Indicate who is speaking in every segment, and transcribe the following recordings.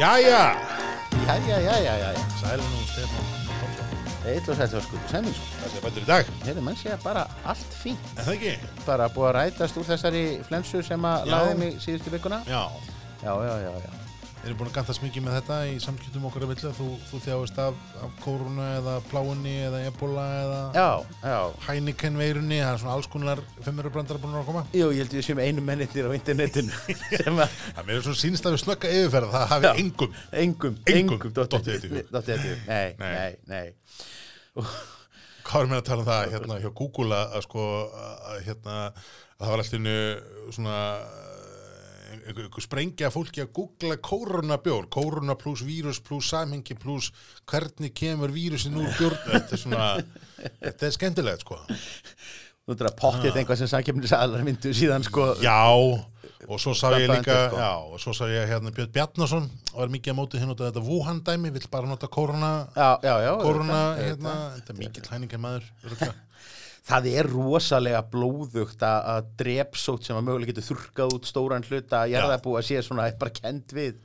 Speaker 1: Jæja,
Speaker 2: Jæja, jæja, jæja.
Speaker 1: sæli nú Stefán.
Speaker 2: Eitt og sætt var skutu Sæminsson.
Speaker 1: Það sé bættur í dag,
Speaker 2: Heyrðu, mann sé bara allt fínt.
Speaker 1: en það ekki?
Speaker 2: Bara búið að rætast úr þessari flensu sem að
Speaker 1: Já.
Speaker 2: laði mig síðustu vikuna.
Speaker 1: Já,
Speaker 2: Já, já, já, já.
Speaker 1: Erum búin að gantast mikið með þetta í samskiptum okkar að vilja. Þú, þú þjáist af, af kórunu eða pláunni eða ebola eða
Speaker 2: Já, já.
Speaker 1: Heineken veirunni. Það er svona alls konar fimmuru brandar búin að koma.
Speaker 2: Jú, ég held við séum einu mennitnir á internetinu að
Speaker 1: Það er svona sínst að við slökka yfirferð. Það hafi
Speaker 2: Já.
Speaker 1: engum.
Speaker 2: engum,
Speaker 1: Engum
Speaker 2: engum. Nei,
Speaker 1: Nei.
Speaker 2: nei.
Speaker 1: Hvað er mér að tala um það hérna hjá Google að, að sko að, hérna að það var alltaf innu svona einhver, sprengja fólki að googla koronabjór, korona pluss vírus pluss samhengi pluss hvernig kemur vírusin úr bjórn þetta er svona, þetta er skemmtilegt sko
Speaker 2: Þú að pottið einhvað sem samkjöfnisaðlar myndu síðan sko.
Speaker 1: Já, og svo sá ég líka
Speaker 2: sko.
Speaker 1: já, og svo sá ég hérna Björn Bjarnason og var mikið að móti hinn út af þetta Wuhan dæmi, vill bara nota korona
Speaker 2: Já, já,
Speaker 1: korona,
Speaker 2: auðvitað,
Speaker 1: hérna,
Speaker 2: auðvitað.
Speaker 1: þetta er mikið hlæningar maður
Speaker 2: Það er rosalega blóðugt að, drepsótt sem að mögulega getur þurrkað út stóran hluta að jarðabú að sé svona bara kend við.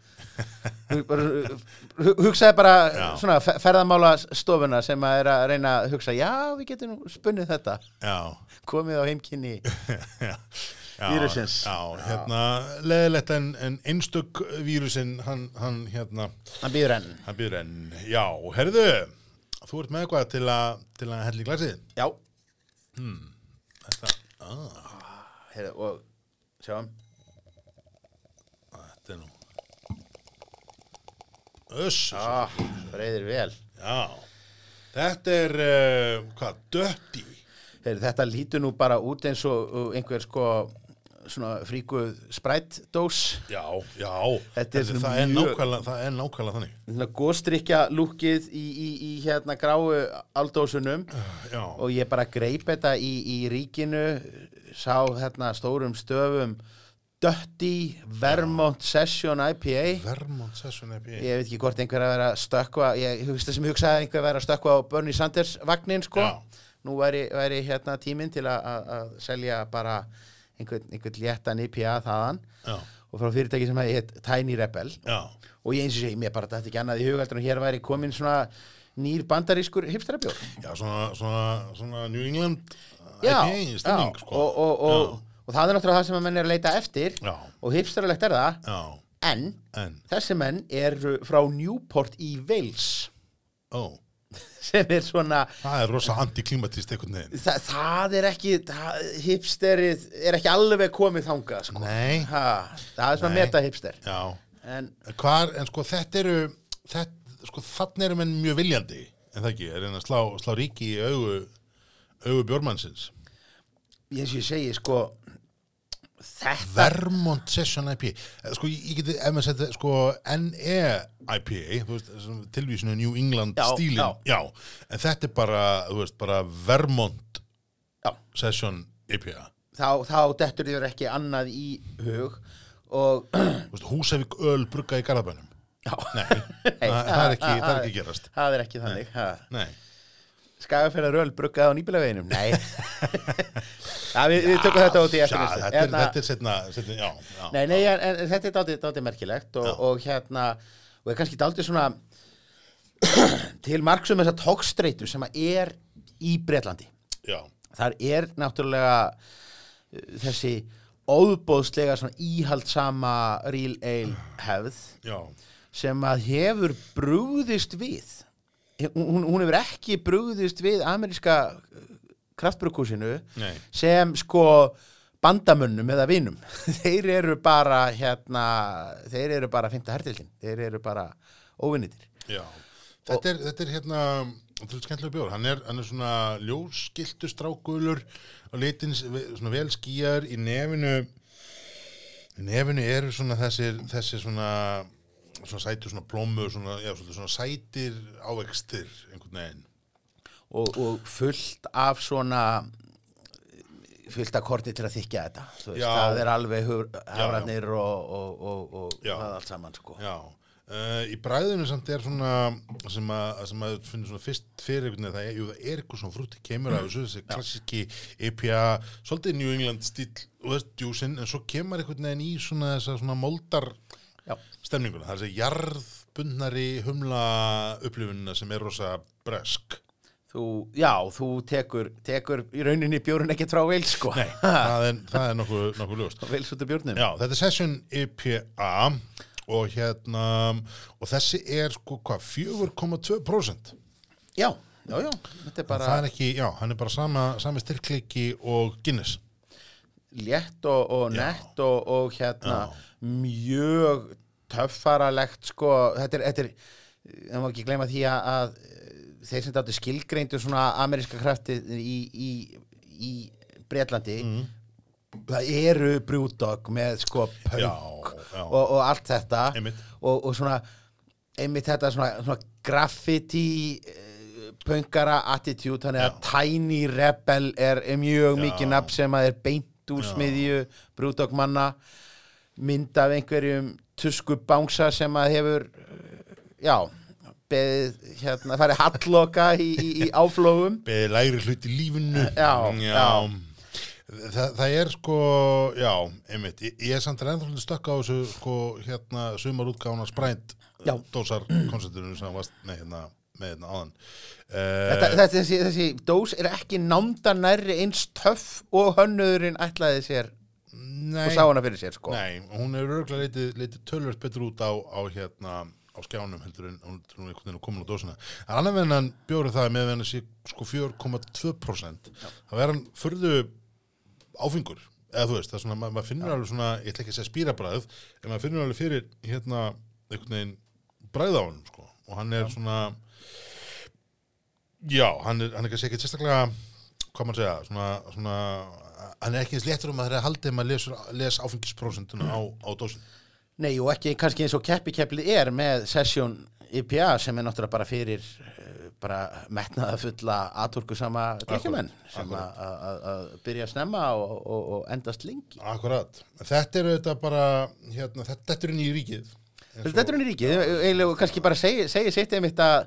Speaker 2: Hugsaði bara
Speaker 1: Já.
Speaker 2: svona fe- ferðamála stofuna sem að er að reyna að hugsa já við getum spunnið þetta.
Speaker 1: Já,
Speaker 2: komið á heimkynni Vírusins.
Speaker 1: Hérna, leðilegt en, en einstök vírusinn, hann, hann, hérna,
Speaker 2: hann býður enn.
Speaker 1: Hann býður enn, já, herðu, þú ert með eitthvað til að, til að hella í glasið,
Speaker 2: já
Speaker 1: þetta, ah,
Speaker 2: Heyrðu, og sjáum
Speaker 1: þetta er nú, öss,
Speaker 2: ah, breyðir vel.
Speaker 1: Já, þetta er, uh, hvað, dötti,
Speaker 2: Heyrðu, þetta lítur nú bara út eins og uh, einhver sko svona fríkuð sprættdós
Speaker 1: já, já,
Speaker 2: Þetta er
Speaker 1: það, er nákvæmlega, það er nákvæmlega þannig,
Speaker 2: svona góðstrykja lúkið í, í, í hérna gráu aldósunum.
Speaker 1: Já,
Speaker 2: og ég bara greip þetta í, í ríkinu sá hérna stórum stöfum Dötti Vermont Session IPA
Speaker 1: Vermont Session IPA,
Speaker 2: ég veit ekki hvort einhver að vera að stökkva ég hugst það sem hugsaði að einhver að vera að stökkva á Bernie Sanders vagnin sko.
Speaker 1: Já.
Speaker 2: nú væri, væri hérna tíminn til að selja bara einhvern, einhvern léttan IPA þaðan
Speaker 1: já,
Speaker 2: og frá fyrirtæki sem hefði hitt Tiny Rebel.
Speaker 1: Já,
Speaker 2: og ég eins og segi, mér bara þetta ekki annað í hugaldur og hér væri komin svona nýr bandarískur hipsterabjór.
Speaker 1: Já, svona, svona, svona New England IPA stemning, sko,
Speaker 2: og, og, og, og það er náttúrulega það sem að menn er að leita eftir og hipsteralegt er það en
Speaker 1: en,
Speaker 2: þessi menn eru frá Newport í Wales.
Speaker 1: Ó,
Speaker 2: sem er svona
Speaker 1: það er rosa antiklimatist einhvern veginn.
Speaker 2: það, það er ekki það, hipsterið er ekki alveg komið þangað sko.
Speaker 1: Nei,
Speaker 2: ha, það er svona
Speaker 1: Nei.
Speaker 2: meta hipster
Speaker 1: já,
Speaker 2: en
Speaker 1: hvar, en sko þetta eru, þetta, sko þannig eru menn mjög viljandi, en það ekki, er einn að slá, slá ríki í augu, augu
Speaker 2: og ég segi sko þetta
Speaker 1: Vermont Session IPA, Eh, sko ég geti, ef maður setja, sko NE IPA, veist, tilvísinu New England
Speaker 2: Já,
Speaker 1: stílin,
Speaker 2: já.
Speaker 1: en þetta er bara, þú veist, bara Vermont
Speaker 2: já,
Speaker 1: Session IPA.
Speaker 2: þá, þá dettur þér ekki annað í hug og
Speaker 1: veist, Húsavík öl brugga í Garðabænum.
Speaker 2: já,
Speaker 1: Nei, það, það er ekki, það er ekki gerast.
Speaker 2: það er ekki þannig ha.
Speaker 1: Nei.
Speaker 2: Skagafælar öl bruggað á nýbílaveginum? Nei. Ja, við, við tökum þetta út í
Speaker 1: Já,
Speaker 2: eftir
Speaker 1: þetta er, þetta er setna, setna, já, já.
Speaker 2: nei, nei, en, en þetta er dálítið, dálítið merkilegt og, og hérna og er kannski dálítið svona til marksum þess að tókstreitu sem að er í Bretlandi.
Speaker 1: Já,
Speaker 2: þar er náttúrulega uh, þessi óbóðslega svona íhaldsama real ale hefð
Speaker 1: já,
Speaker 2: sem að hefur brúðist við hún, hún hefur ekki brúðist við ameríska kraftbrukúsinu
Speaker 1: nei,
Speaker 2: sem sko bandamönnum eða vinum. Þeir eru bara hérna þeir eru bara að finna hertildin þeir eru bara óvinnitir.
Speaker 1: Þetta er, þetta er hérna, þetta er skemmtilega bjór, hann er, hann er svona ljósskiltu strákulur og litin svona vel skýjar í nefinu, í nefinu eru svona þessir, þessir svona, svona sætur svona plómu, svona, já, svona, svona sætir ávextir einhvern veginn.
Speaker 2: og, og fullt af svona fullt af korti til að þykja þetta Þú veist,
Speaker 1: Já.
Speaker 2: það er alveg hafratnir og, og, og, það allt saman sko.
Speaker 1: Já, uh, í bræðinu samt er svona sem að, sem að finnir svona fyrst fyrir einhvern veginn það er, jú, það er eitthvað svona frúti kemur af þessu, þessi klassíski IPA, svolítið New England stíl og þess djúsin, en svo kemur einhvern veginn í svona þessa svona moldar
Speaker 2: Já.
Speaker 1: stemninguna, það er þessi jarðbundnari humla upplifunina sem er rosa bresk
Speaker 2: Þú, já, þú tekur, tekur í rauninni bjórun ekkert frá Wales, sko.
Speaker 1: Nei, það er, það er nokkuð, nokkuð ljóst. Já, þetta er Session IPA og hérna og þessi er sko hvað 4,2%
Speaker 2: Já, já, já, þetta er bara
Speaker 1: það er ekki, já, hann er bara sama, sami styrkleiki og Guinness
Speaker 2: létt og, og nett og, og hérna
Speaker 1: Já.
Speaker 2: mjög töffaralegt, sko. Þetta er, þetta er, það má ekki gleyma því að, að þeir sem þetta skilgreindu svona ameríska kraftið í, í, í Bretlandi, það eru brúdog með sko punk og, og allt þetta og, og svona einmitt þetta svona, svona graffiti eh, punkara attitude þannig að Tiny Rebel er mjög
Speaker 1: Já.
Speaker 2: mikið nafn sem að er beint úr
Speaker 1: Já.
Speaker 2: smiðju brúdogmanna mynd af einhverjum tusku bánsa sem að hefur já beðið hérna, farið halloka í, í, í áflógum
Speaker 1: beðið lægri hlut í lífinu
Speaker 2: Já, já.
Speaker 1: Þa, það er sko já, einmitt, ég, ég er samt ennþá stökk á þessu sko hérna sumarútgána sprænt
Speaker 2: Já.
Speaker 1: dósar koncerturinu sem varst nei, hérna, með hérna áðan.
Speaker 2: Þetta,
Speaker 1: uh,
Speaker 2: þetta, þessi, þessi dós er ekki námda nærri eins töff og hönnöðurinn ætlaði sér
Speaker 1: nei,
Speaker 2: og sá hana fyrir sér sko.
Speaker 1: nei, hún er örgulega leitið, leitið tölvöld betur út á, á hérna á skjánum heldur en hún er einhvern veginn að koma á dósina. En annar með hann bjórið það með hann sé sko 4,2% þá er hann fyrðu áfengur eða þú veist, það er svona, ma maður finnur alveg svona ég ætla ekki að segja spýrabræð en maður finnur alveg fyrir hérna einhvern veginn bræð á hann sko. og hann er svona já, hann er, hann er kannski ekki sérstaklega hvað maður segja, svona, svona hann er ekki eins léttur um að það er haldið maður les, les áfengisprósentuna á, á dósin
Speaker 2: Nei, og ekki kannski eins og keppikeplið er með sesjón IPA sem er náttúrulega bara fyrir eh, bara metnaða fulla aðtorkusama drikkjumenn sem
Speaker 1: akkurat.
Speaker 2: að- að að byrja að snemma og, og, og endast lengi.
Speaker 1: Akkurat, þetta er auðvitað bara hérna, þetta, þetta er inn í ríkið
Speaker 2: Þetta er henni ríkið, eiginlega kannski bara segi, segi sitt einmitt að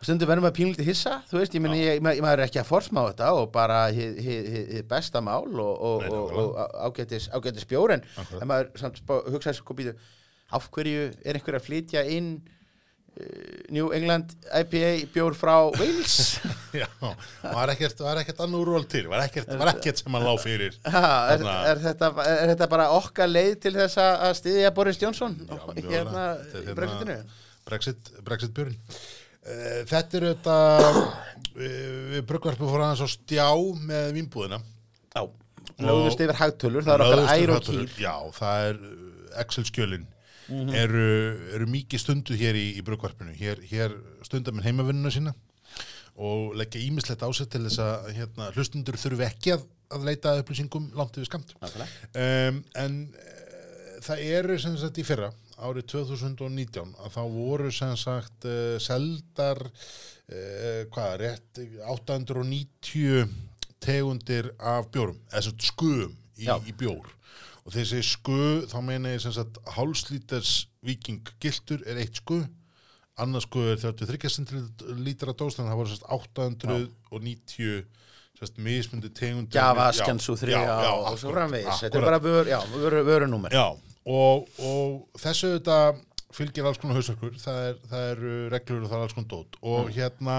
Speaker 2: stundum verðum að pínlítið hissa, þú veist, ég meni, ég, ma- maður er ekki að forsmá þetta og bara hið, hið, hið, hið besta mál og, og,
Speaker 1: Nei,
Speaker 2: og, og ágætis, ágætis bjóren, en maður samt hugsaði sko býtu, af hverju er einhver að flytja inn uh, New England IPA bjór frá Wales?
Speaker 1: Já, var ekkert, var ekkert annað úrval til var ekkert, var ekkert sem hann lá fyrir.
Speaker 2: Ha, er, er, þetta, er þetta bara okkar leið til þess að styðja Boris Johnson?
Speaker 1: Já,
Speaker 2: hérna í
Speaker 1: hérna-
Speaker 2: Brexitinu?
Speaker 1: Brexit, Brexit björn Þetta er auðvitað uh, við brugvarpum fór aðeins á stjá með vínbúðina.
Speaker 2: Já, lögðust yfir hagtölur, það er okkar ær og kýr
Speaker 1: Já, það er uh, Excel-skjölin
Speaker 2: Mhm.
Speaker 1: eru, eru mikið stundu hér í, í brugvarpinu hér, hér stundar minn heimavinnuna sína og leggja ímislegt á sig til þess að hérna, hlustundur þurfi ekki að, að leita upplýsingum langt yfir skamt um, en uh, það eru sem sagt í fyrra árið 2019 að þá voru sem sagt uh, seldar uh, hvað, rétt 890 tegundir af bjórum, eða svo skuðum í,
Speaker 2: Já.
Speaker 1: í bjór. Og þessi skuð, þá meina ég sem sagt hálslíters viking giltur er eitt skuð annars skuð er 33 centilítra dós þannig að það voru sagt 890 sem sagt mismundi Já,
Speaker 2: Skjansu 3
Speaker 1: já, já,
Speaker 2: og svo framvegis. Þetta er bara vör, já, vör, vörunúmer.
Speaker 1: Já, og, og þessu þetta fylgir alls konar hausverkur, það er, það er reglur og það er alls konar dót og hérna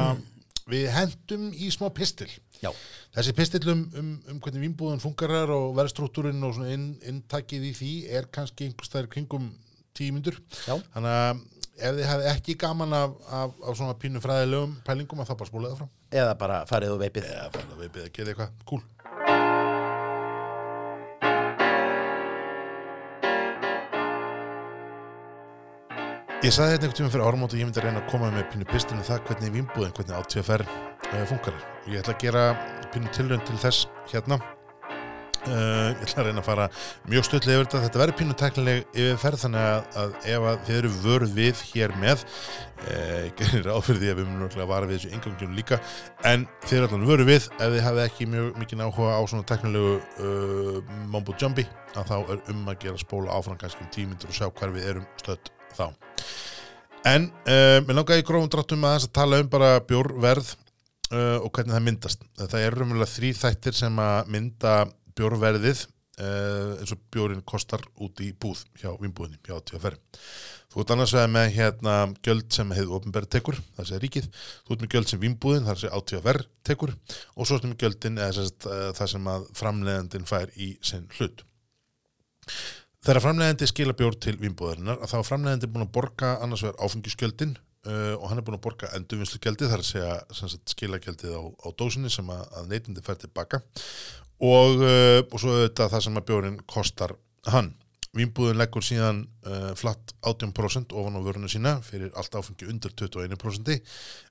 Speaker 1: við hendum í smá pistil.
Speaker 2: Já,
Speaker 1: Þessi pistil um, um, um hvernig vínbúðun funkarar og verðstrútturinn og inn, inntakið í því er kannski einhvers þær kringum.
Speaker 2: Já.
Speaker 1: Þannig að ef þið hefði ekki gaman af, af, af svona pínu fræðilegum pælingum að það bara spólaði það fram.
Speaker 2: eða bara farið og veipið
Speaker 1: Eða að við beða að gera eitthvað cool. Ég sagði þetta einhvern tíma fyrir áramót og ég myndi að reyna að koma með pínu pistinu það hvernig vínbúðin, hvernig átíðaferð uh, funkar. Ég ætla að gera pínu tilraun til þess hérna. Uh, ég ætla að reyna að fara mjög stöðlega yfir þetta. Þetta verður pínu teknileg yfirferð þannig að, að ef að þið eru vörð við hér með uh, ég gerir ráð fyrir því að við munum örugglega að vara við þessu engangjum líka en þið eru allan vörð við ef þið hafið ekki mjög mikið áhuga á svona teknilegu uh, mambo jumbi að þá er um að gera spóla áfram kannski um tímyndur og sjá hver við erum stödd þá en uh, mér langaði í grófum dráttum að þess að tala um bara bjórverð uh, og hvernig það myndast það er raunverulega þrý þættir sem að mynda bjórverðið uh, eins og bjórin kostar út í búð hjá vinnbúðinni, hjá TFR. Þú ert annars vegar með hérna gjöld sem hefur ofnbæri tekur, það sé ríkið, þú ert með gjöld sem vinnbúðin, það sé ATFR tekur og svo ertu með gjöldin eða það sem að framleiðandin fær í sinn hlut. Þegar framleiðandi skila bjór til vinnbúðarinnar að þá er framleiðandi búin að borga annars vegar áfengisgjöldin uh, og hann er búin að borga endurvinnslugjaldið, það er að segja skilagjaldið á, á dósinni sem að, að neytindi fær tilbaka og, uh, og svo auðvitað það sem að bjórin kostar hann. Vínbúðin leggur síðan uh, flatt 18% ofan á vöruna sína fyrir allt áfengi undir 21%,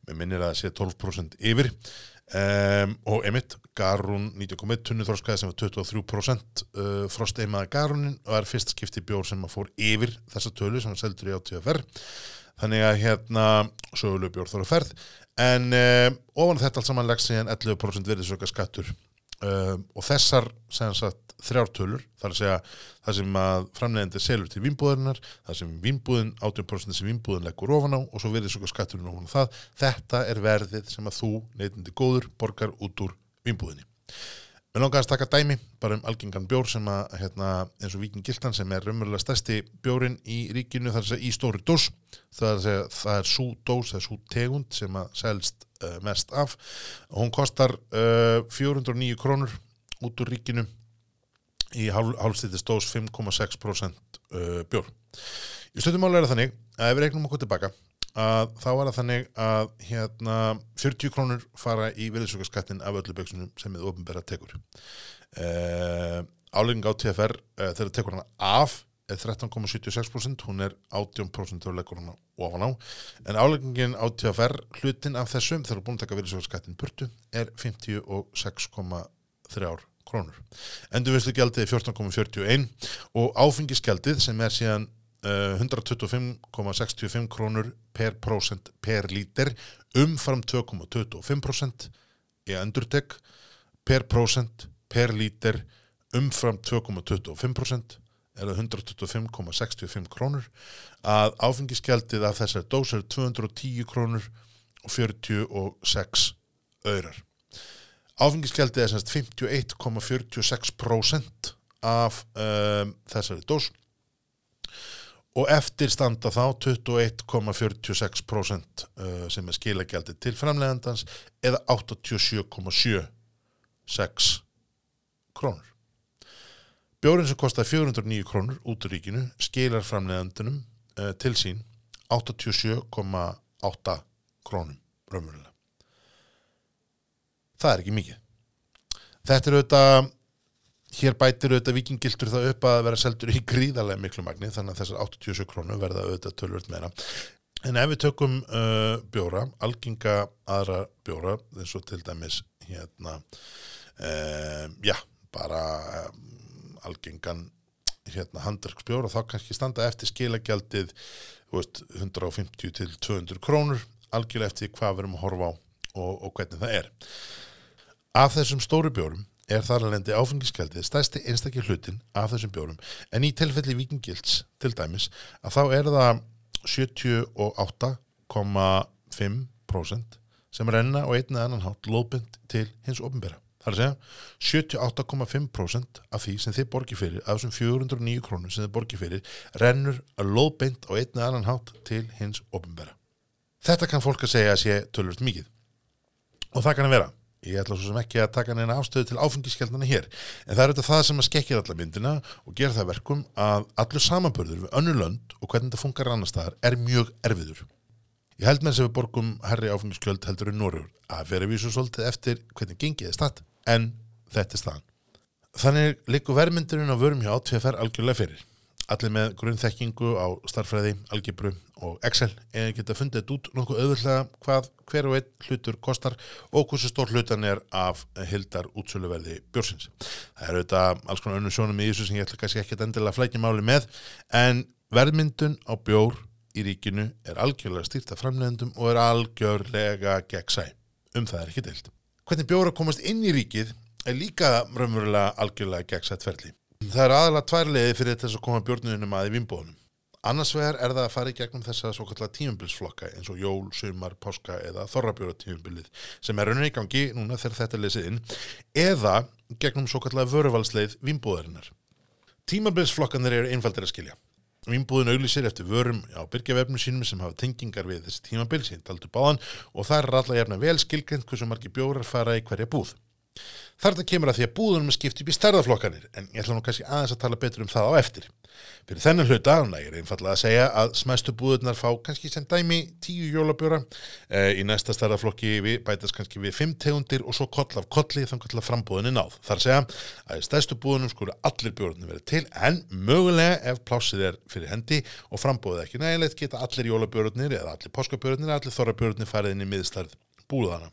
Speaker 1: með minnir að það sé 12% yfir um, og emitt, Garun 90,1 tunni þorskaði sem var 23% uh, frosteimaði Garunin og er fyrsta skipti bjór sem að fór yfir þessa tölu sem var seldur í átíðaferð þannig að hérna sögulegu bjór þóra ferð. En uh, ofan þetta allt saman legg síðan 11% verðisöka skattur um, og þessar sagt þrjártölur, þar að segja það sem að framlegandi selur til vínbúðarinnar það sem vínbúðin, 18% sem vínbúðin leggur ofan á og svo verður svo skatturinn ofan á það, þetta er verðið sem að þú neytindi góður borgar út úr vínbúðinni. Mér langar að taka dæmi, bara um algengan bjór sem að, hérna, eins og Víking Gildan sem er raunverulega stærsti bjórin í ríkinu þar að segja í stóri dós. Það er, það er sú dós, það er sú tegund sem að selst uh, mest af hún kostar uh, 409 krónur út úr ríkinu í hálfstýttist dós 5,6% uh, bjór. Í stöðumáli er það þannig að ef við regnum okkur tilbaka að þá er það þannig að hérna 40 krónur fara í virðsökkarskattin af öllu byggsunum sem við ofnbæra tekur. Álegning á TFR þegar tekur hana af 13,76%, hún er 18% af leggur hana ofan á en álegningin á TFR hlutin af þessum þegar búin að taka virðsökkarskattin burtu er 56,3 krónur. Endurvinnslugjaldið er 14,41 og áfengisgjaldið sem er síðan uh, 125,65 krónur per prósent per lítir umfram 2,25% í endurtek per prósent per lítir umfram 2,25% er það 125,65 krónur að áfengisgjaldið af þessar dós er 210 krónur og 46 öyrar. Áfengisgjaldið er semst 51,46% af um, þessari dós og eftir standa þá 21,46% uh, sem er skilagjaldið til framlegandans eða 87,76 krónur. Bjórin sem kostar 409 krónur út úr ríkinu skilar framlegandunum uh, til sín 87,8 krónum raunverulega. Það er ekki mikið. Þetta er auðvitað hér bætir auðvitað vikingiltur það upp að vera seldur í gríðarlega miklu magni þannig að þessar 87 krónu verða auðvitað tölvöld meira. En ef við tökum uh, bjóra, alginga aðra bjóra, eins og til dæmis hérna uh, já, bara algengan hérna handverksbjóra þá kannski standa eftir skilagjaldið veist, 150 til 200 krónur algjörlega eftir hvað við erum að horfa á og, og hvernig það er Af þessum stóru bjórum er þar að lendi áfengiskjaldið stæsti einstakir hlutin af þessum bjórum en í tilfelli vikingilds til dæmis að þá er það 78,5% sem renna og einn eða annan hátt lóðbind til hins ofnbæra. Það er að segja 78,5% af því sem þið borgir fyrir, af þessum 409 krónum sem þið borgir fyrir, rennur að lóðbind á einn eða annan hátt til hins ofnbæra. Þetta kann fólk að segja að sé tölvöld mikið og það kann að vera ég ætla svo sem ekki að taka neina ástöðu til áfengiskjaldana hér, en það er þetta það sem að skekkja allar myndina og gera það verkum að allur samanbörður við önnu lönd og hvernig þetta funkar annar staðar er mjög erfiður. Ég held með þess að við borgum herri áfengiskjöld heldur í Norrjórn að vera vísu svolítið eftir hvernig gengið er statt, en þetta er staðan. Þannig likur vermyndurinn á vörum hjá TFR algjörlega fyrir allir með grunnþekkingu á starfræði, algebru og Excel eða geta fundið þetta út nokkuð auðvitað hvað hver og einn hlutur kostar og hversu stór hlutan er af hildar útsöluverði bjórsins. Það eru þetta alls konar önnum sjónum í þessu sem ég ætla kannski ekki að endilega flækja máli með en verðmyndun á bjór í ríkinu er algjörlega stýrt af framlegundum og er algjörlega gegnsæ. Um það er ekki deilt. Hvernig bjóra komast inn í ríkið er líka raunverulega algjörlega gegnsætt ferli. Það er aðalega tværlega fyrir þess að koma björnunum að í vimbóðunum. Annars vegar er það að fara í gegnum þessa svo kallar tímumbilsflokka eins og jól, sumar, páska eða þorrabjóra tímumbilið sem er raunin í gangi núna þegar þetta er lesið inn eða gegnum svo kallar vöruvalsleið vimbóðarinnar Tímabilsflokkanir eru einfaldir að skilja. Vínbúðin auglýsir eftir vörum á byrgjavefnum sínum sem hafa tengingar við þessi tímabil sem taldu báðan og það er allar jafna vel skilgrind hversu margi bjórar fara í hverja búð. Þarna kemur að því að búðunum er skipt upp í stærðaflokkanir en ég ætla nú kannski aðeins að tala betur um það á eftir. Fyrir þennan hluta, nægir einfallega að segja að smæstu búðunar fá kannski sem dæmi tíu jólabjóra, e, í næsta stærðaflokki við, bætast kannski við fimm tegundir og svo koll af kolli þannig að frambúðinni náð. Þar segja að í stærstu búðunum skulu allir bjórnir verið til en mögulega ef plásið er fyrir hendi og frambúðið ekki nægilegt geta allir jólabjórnir eða allir páskabjórnir eða allir þorrabjórnir farið inn í miðstarð búðana.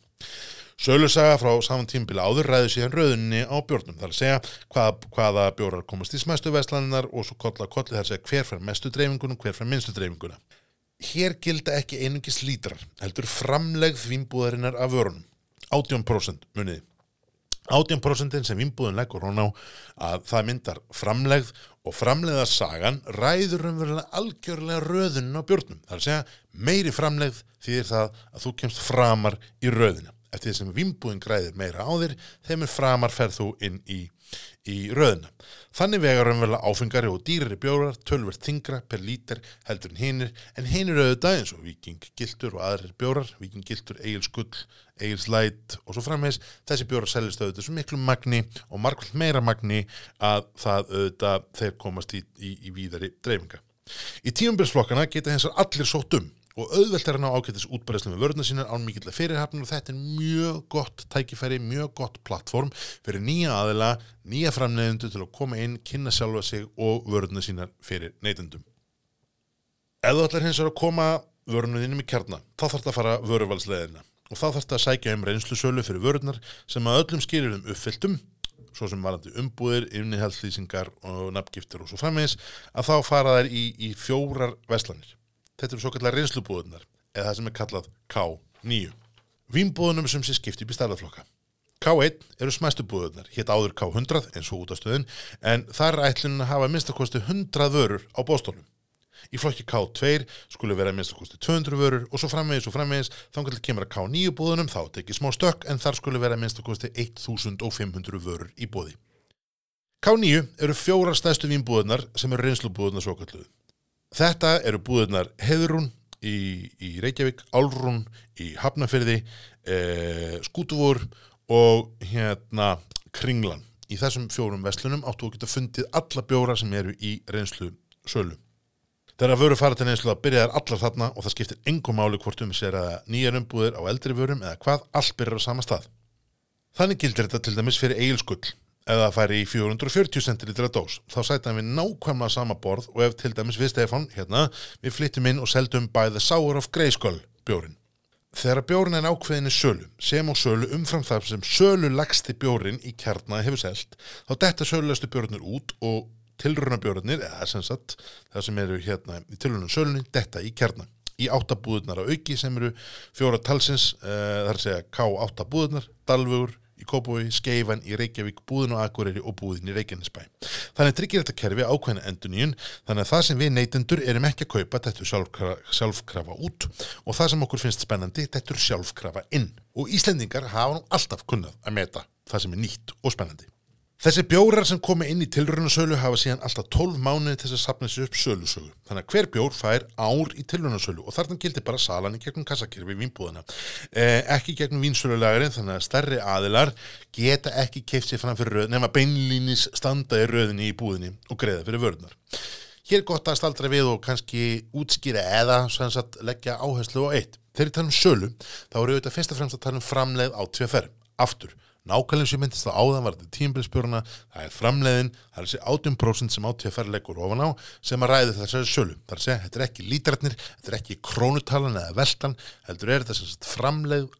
Speaker 1: Sölusaga frá saman tímbili áður ræður síðan rauðinni á bjórnum. Það er að segja hvað, hvaða bjórar komast í smæstu vestlaninar og svo kolla kolli þar að segja hver fær mestu dreifingunum, hver fær minnstu dreifinguna. Hér gilda ekki einungis lítrar, heldur framlegð vinnbúðarinnar af vörunum. 18% muniði. 18% sem vinnbúðin leggur hún á að það myndar framlegð og framlegðarsagan ræður umverulega algjörlega röðunum á bjórnum. Það er að segja meiri framlegð því það að þú kemst framar í röðina eftir því sem vimbúin græðir meira á þér þeim er framar ferð þú inn í, í röðina. Þannig vegar umvel áfengari og dýrari bjórar tölvert þingra per lítir heldur en hinnir en hinnir auðvitað eins og vikinggiltur og aðrir bjórar, vikinggiltur, eigilskull, eigilslæt og svo frammeins þessi bjórar seljast auðvitað svo miklu magni og margvöld meira magni að það auðvitað þeir komast í, í, í víðari dreifinga. Í tíumbilsflokkana geta hensar allir sótt um og auðvelt er hann á ákveðtis útbæðislega með vörðuna sínar án mikill að fyrirhafna og þetta er mjög gott tækifæri, mjög gott plattform fyrir nýja aðila, nýja framleiðendu til að koma inn, kynna sjálfa sig og vörðuna sínar fyrir neytendum. Ef þú ætlar hins vegar að koma vörðuninum í kjarnar, þá þarf þetta að fara vörðuvalsleðina og þá þarf þetta að sækja um reynslusölu fyrir vörðunar sem að öllum skýrirum uppfylltum svo sem varandi umbúðir, innihaldslýsingar og nafngiftir og svo frammeins, að þá fara þær í, í fjórar veslanir. Þetta eru svo kallar reynslubúðunar eða það sem er kallað K9. Vínbúðunum sem sé skipti upp í stærðaflokka. K1 eru smæstu búðunar, hétt áður K100 eins og út af stöðun, en þar er ætlunum að hafa minnstakosti 100 vörur á bóstólum. Í flokki K2 skulle vera minnstakosti 200 vörur og svo framvegis og framvegis þannig að kemur að K9 búðunum þá tekið smá stökk en þar skulle vera minnstakosti 1500 vörur í búði. K9 eru fjóra stæstu vínbúðunar sem eru reynslubúðunar svo kalluðu. Þetta eru búðunar Heðrún í, í Reykjavík, Álrún í Hafnafyrði, eh, Skútuvór og hérna Kringlan. Í þessum fjórum vestlunum áttu að geta fundið alla bjóra sem eru í reynslu sölu. Þegar að vöru fara til reynslu að byrja þær allar þarna og það skiptir engum máli hvort um sér að nýjar umbúðir á eldri vörum eða hvað, allt byrjar á sama stað. Þannig gildir þetta til dæmis fyrir eigilskull ef það færi í 440 centilitra dós þá sættum við nákvæmlega sama borð og ef til dæmis við Stefan, hérna við flyttum inn og seldum the Sour of Greyskull bjórin. Þegar bjórin er ákveðinni sölu, sem á sölu umfram þar sem sölu lagsti bjórin í kjarnaði hefur selt, þá detta sölulegastu bjórinir út og tilrunabjórinir, eða sem sagt það sem eru hérna í tilrunum sölunni, detta í kjarnaði í áttabúðunar á auki sem eru fjóra talsins, uh, þar segja K8 búðunar, Dalvögur, í Kópói, Skeifan, í Reykjavík, búðin á Akureyri og búðin í Reykjanesbæ. Þannig tryggir þetta kerfi ákveðna enduníun, þannig að það sem við neytendur erum ekki að kaupa, þetta sjálfkrafa, sjálfkrafa út og það sem okkur finnst spennandi, þetta sjálfkrafa inn. Og Íslendingar hafa nú alltaf kunnað að meta það sem er nýtt og spennandi. Þessi bjórar sem komi inn í tilrunasölu hafa síðan alltaf 12 mánuði til þess að sapna sér upp sölusögu. Þannig að hver bjór fær ár í tilrunasölu og þarna gildir bara salan í gegnum kassakirfi í vínbúðana. Eh, ekki gegnum vínsölulegarinn þannig að stærri aðilar geta ekki keift sér fram fyrir röð nema beinlínis standa í röðinni í búðinni og greiða fyrir vörðunar. Hér er gott að staldra við og kannski útskýra eða sagt, leggja áherslu á eitt. Þegar við talum um sölu þá eru auðvitað fyrst og fremst að tala um framleið á tveferð. Aftur nákvæmlega sem myndist á áðan var þetta tímbilspjórna, það er framleiðin, það er þessi 18% sem átíða ferleikur ofan á sem að ræði þessari sölu. Það er að segja, þetta er ekki lítrætnir, þetta er ekki krónutalan eða veltan, heldur er þetta framleið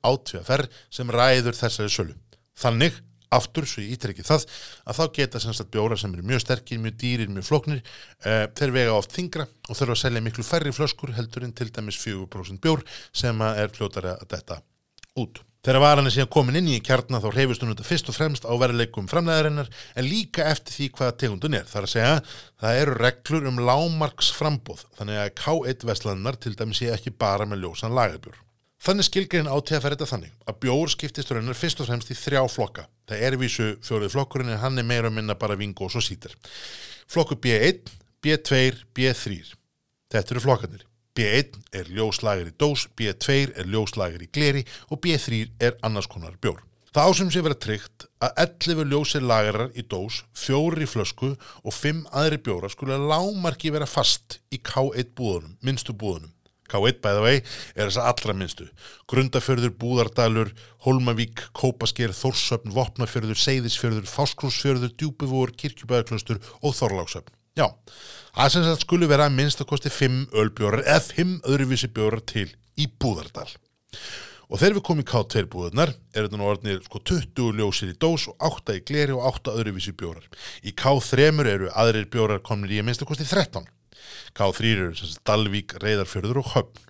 Speaker 1: ferð sem ræður þessari sölu. Þannig, aftur, svo ég ítir ekki það, að þá geta semst bjóra sem eru mjög sterkir, mjög dýrir, mjög floknir, uh, þeir vega oft þingra og þurfa að selja miklu færri flöskur heldur en til dæmis 4% bjór sem er fljótari að detta út. Þegar varan er síðan komin inn í kjarnar þá reyfist hún þetta fyrst og fremst á veruleikum framlegarinnar en líka eftir því hvaða tegundun er. Það er að segja það eru reglur um lámarks frambóð þannig að K1 Vestlandar til dæmis sé ekki bara með ljósan lagabjörn. Þannig skilgrein átíða fer þetta þannig að bjór skiptist raunar fyrst og fremst í þrjá flokka. Það er vísu fjórið flokkurinn en hann er meira minna bara vingo og sítir. Flokkur B1, B2, B3. Þetta eru flokkarnir. B1 er ljóslager í dós, B2 er ljóslager í gleri og B3 er annars konar bjór. Það ásum sé vera tryggt að 11 ljósir lagarar í dós, fjóri í flösku og 5 aðri bjóra skulle lámarki vera fast í K1 búðunum, minnstu búðunum. K1 bæða vei er þess að allra minnstu. Grundafjörður, Búðardalur, Holmavík, Kópasker, Þórsöfn, Vopnafjörður, Seyðisfjörður, Fáskrúsfjörður, Djúbivór, Kirkjubæðaklaustur og Þorláksöfn. Já, það sem sagt skulu vera að minnst að kosti 5 ölbjórar eða 5 öðruvísi bjórar til í Búðardal. Og þegar við komum í K2 búðunar er þetta nú orðinir sko 20 ljósir í dós og 8 í gleri og 8 öðruvísi bjórar. Í K3 eru aðrir bjórar komin í að minnst að kosti 13. K3 eru sem sagt Dalvík, Reyðarfjörður og Höfn.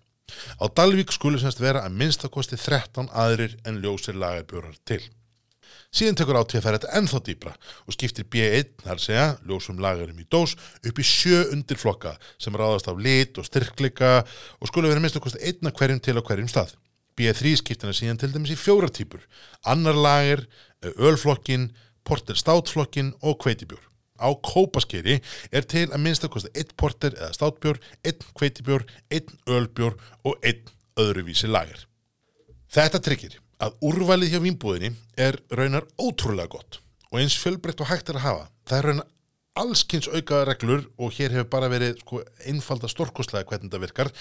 Speaker 1: Á Dalvík skulu semst vera að minnst að kosti 13 aðrir en ljósir lagarbjórar til. Síðan tekur átíð að færa þetta ennþá dýbra og skiptir B1, þar segja, ljósum lagarum í dós, upp í sjö undirflokka sem ráðast af lit og styrkleika og skulu vera minnst kosti einna hverjum til á hverjum stað. B3 skiptir hann síðan til dæmis í fjóra típur, annar lager, ölflokkin, porter státflokkin og kveitibjór. Á kópaskeri er til að minnst kosta einn porter eða státbjór, einn kveitibjór, einn ölbjór og einn öðruvísi lager. Þetta tryggir að úrvalið hjá vínbúðinni er raunar ótrúlega gott og eins fjölbreytt og hægt er að hafa. Það er raunar allskynns aukaða reglur og hér hefur bara verið sko, einfalda stórkostlega hvernig þetta virkar.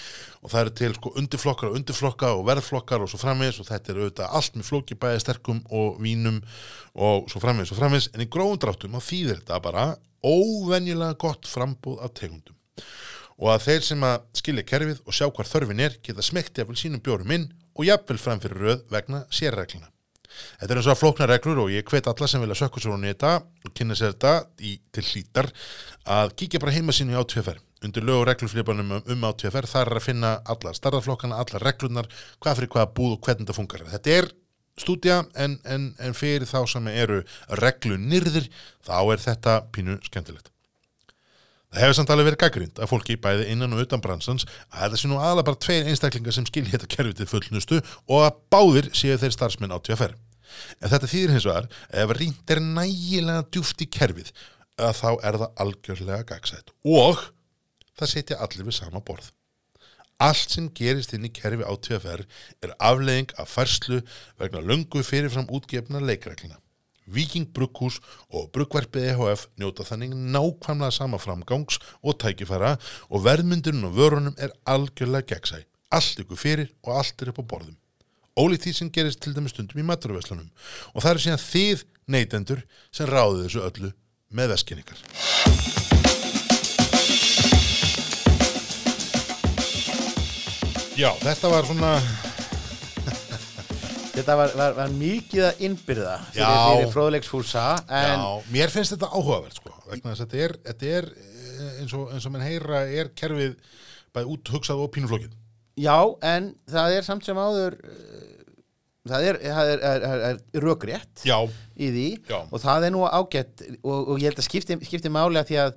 Speaker 1: Og það eru til sko, undirflokkar og undirflokka og verðflokkar og svo framvegis og þetta er auðvitað allt með flókibæði sterkum og vínum og svo framvegis og framvegis. En í grófum dráttum þá þýðir þetta bara óvenjulega gott frambúð af tegundum. Og að þeir sem að skilja kerfið og sjá hvar þörfin er geta smekti af sínum bjórum inn og jafnvel framfyrir röð vegna sérregluna. Þetta er eins og að flókna reglur og ég hvet alla sem vilja sökku svo hún í þetta og kynna sér þetta í, til hlítar að kíkja bara heima sínu í átvefær. Undir lög og regluflipanum um, um átvefær þar er að finna alla starðarflokkana, alla reglunar, hvað fyrir hvaða búð og hvernig þetta funkar. Þetta er stúdja en, en, en fyrir þá sem eru reglunirðir þá er þetta pínu skemmtilegt. Það hefur samt alveg verið gaggrind að fólki bæði innan og utan bransans að þetta sé nú aðalega bara tveir einstaklingar sem skilja þetta kerfið til fullnustu og að báðir séu þeir starfsmenn á TFR. En þetta þýðir hins vegar ef rýnt er nægilega djúft í kerfið að þá er það algjörlega gagsætt og það setja allir við sama borð. Allt sem gerist inn í kerfi á TFR er aflegging af færslu vegna löngu fyrirfram útgefna leikreglina. Viking Brugghús og Bruggverfið EHF njóta þannig nákvæmlega sama framgangs og tækifæra og verðmyndurinn og vörunum er algjörlega gegnsæ. Allt ykkur fyrir og allt er upp á borðum. Ólíkt því sem gerist til dæmis stundum í maturveslunum og það er síðan þið neytendur sem ráðu þessu öllu með veskinningar. Já, þetta var svona
Speaker 2: Þetta var, var, var mikið að innbyrða fyrir, fyrir
Speaker 1: Já, mér finnst þetta áhugavert sko, þetta er, þetta er eh, eins og, eins og menn heyra er kerfið bæði út hugsað og pínuflókið.
Speaker 2: Já, en það er samt sem áður uh, það er, er, er,
Speaker 1: Já,
Speaker 2: í því
Speaker 1: Já.
Speaker 2: og það er nú ágætt og, og ég held að skipti, skipti máli að því að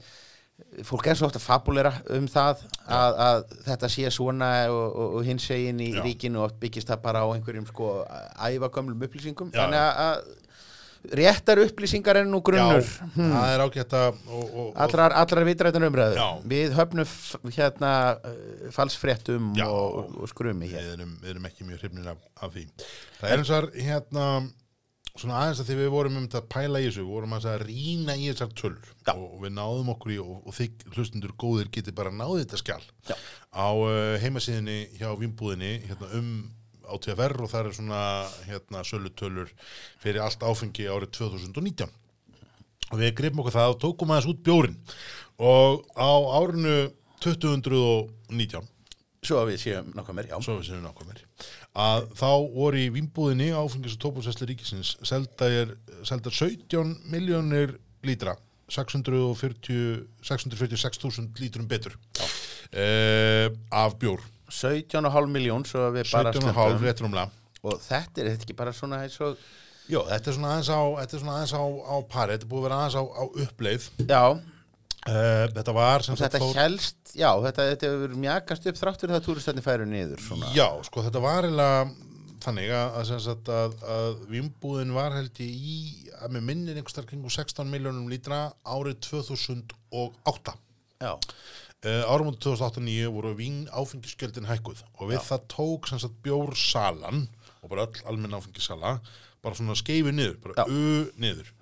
Speaker 2: fólk er svo ofta fabulera um það að, að þetta sé svona og, og, og hins segin í
Speaker 1: Já.
Speaker 2: ríkinu og byggist það bara á einhverjum sko æfagömlum upplýsingum
Speaker 1: Já.
Speaker 2: þannig að- réttar upplýsingar er nú grunnur
Speaker 1: já það er ágætt að
Speaker 2: Allrar, allrar vitrættan umræðu
Speaker 1: Já.
Speaker 2: Við höfnum hérna uh, falsfréttum
Speaker 1: Já.
Speaker 2: og, og skrumi hér
Speaker 1: við, erum, við erum ekki mjög hrifnir af, af því. Það er eins og hérna svona aðeins að því við vorum um þetta að pæla í þessu, við vorum að rýna í þessar tölur.
Speaker 2: Já.
Speaker 1: og við náðum okkur í og, og þið hlustundur góðir geti bara náðið þetta skjál
Speaker 2: Já.
Speaker 1: á uh, heimasíðinni hjá Vimbúðinni hérna, um á TFR og það er svona hérna sölutölur fyrir allt áfengi árið 2019 og við grifum okkur það og tókum aðeins út bjórin og á árinu 2019
Speaker 2: Svo að við séum mér, já.
Speaker 1: Svo við séum nákvæm meiri að þá voru í vínbúðinni áfengis og tópulsessli ríkisins seldar, seldar 17 miljónir lítra 640 646.000 lítrum betur uh, af bjór.
Speaker 2: 17,5 miljón svo að við bara
Speaker 1: 17,5
Speaker 2: slökkum.
Speaker 1: réttur umlega
Speaker 2: Og þetta er þetta ekki bara svona eins og
Speaker 1: Jó, þetta er svona aðeins á, á, á pari, þetta er búið að vera aðeins á, á uppleið.
Speaker 2: Já,
Speaker 1: Uh, þetta var sem
Speaker 2: þetta
Speaker 1: fór-
Speaker 2: helst, já, þetta, þetta hefur mjakast upp þrátt fyrir það að túristarnir færu niður svona.
Speaker 1: Já, sko þetta var eiginlega þannig að, að, sem sagt að, að vimbúðin var held ég í að með minnir einhvers þar kringu 16 miljónum lítra árið 2008
Speaker 2: já,
Speaker 1: uh, árum 2008-2009 voru vín áfengiskjöldin hækkuð og við það tók sem sagt bjórsalan og bara öll almenn áfengisala bara svona skeifu niður, bara
Speaker 2: Já.
Speaker 1: u niður
Speaker 2: Já.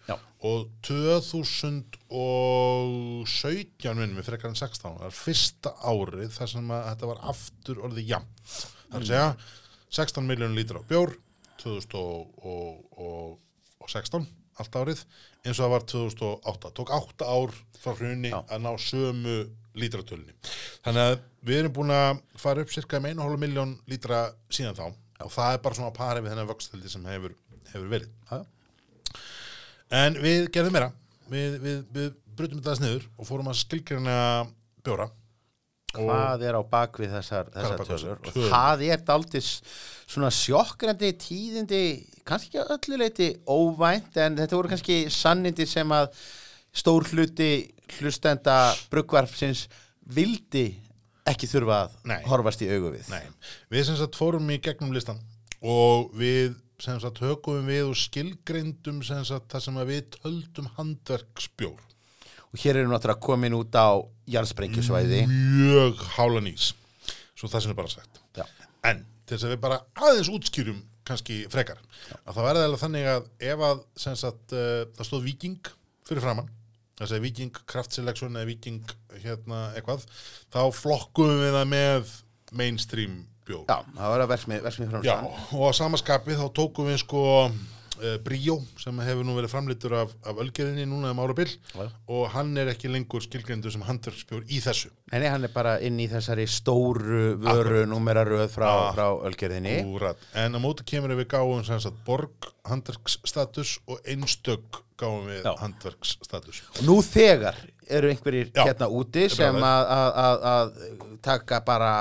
Speaker 1: Og 2017 minnum við frekar en 16 var fyrsta árið þar sem að þetta var aftur orðið jafn það er að segja 16 miljónum lítra á bjór 2016 allt árið eins og það var 2008 tók 8 ár frá hrunni
Speaker 2: Já.
Speaker 1: að ná sömu lítratölunni þannig að við erum búin að fara upp cirka um 1,5 miljón lítra síðan þá. Og það er bara svona að pari við þennan vöxtöldi sem hefur, hefur verið.
Speaker 2: Já,
Speaker 1: En við gerðum meira. Við, við, við brutum þetta aðeins niður og fórum að skilgjörna bjóra.
Speaker 2: Hvað er á bakvið þessar, þessar tölur og það er daldis svona sjokkrandi tíðindi kannski ekki að öllu leiti óvænt en þetta voru kannski sannindi sem að stór hluti hlustenda bruggvarpsins vildi ekki þurfa að
Speaker 1: Nei.
Speaker 2: horfast í augu við
Speaker 1: nei, við sem sagt fórum í gegnum listan og við sem sagt hökum við og skilgreindum sem sagt það sem við töldum handverksbjór.
Speaker 2: og hér erum við náttúrulega komin út á jarðsprengjusvæði
Speaker 1: Mjög hálan ís. Svo það sem er bara sagt.
Speaker 2: Já.
Speaker 1: En til þess að við bara aðeins útskýrum kannski frekar. Að það verði alveg þannig að ef að sagt uh, það stóð viking fyrir framann þess að viking kraftseleksjon eða viking hérna eitthvað þá flokkum við það með mainstream bjór.
Speaker 2: Já, það var að versmið, versmið
Speaker 1: Já,
Speaker 2: framstæðan
Speaker 1: og á samaskapi þá tókum við sko uh, Bríó sem hefur nú verið framlítur af, af ölgerðinni núna um árabil
Speaker 2: Já.
Speaker 1: og hann er ekki lengur skilgrendur sem handverksbjór í þessu.
Speaker 2: Nei, hann er bara inn í þessari stóru vöru númeraröð frá,
Speaker 1: Ah.
Speaker 2: frá ölgerðinni
Speaker 1: Úrat. En á móti kemur við gáum sem sagt borg handverksstatus og einstök gáum við handverksstatus.
Speaker 2: Og nú þegar eru einhverjir
Speaker 1: Já,
Speaker 2: hérna úti sem að, taka bara,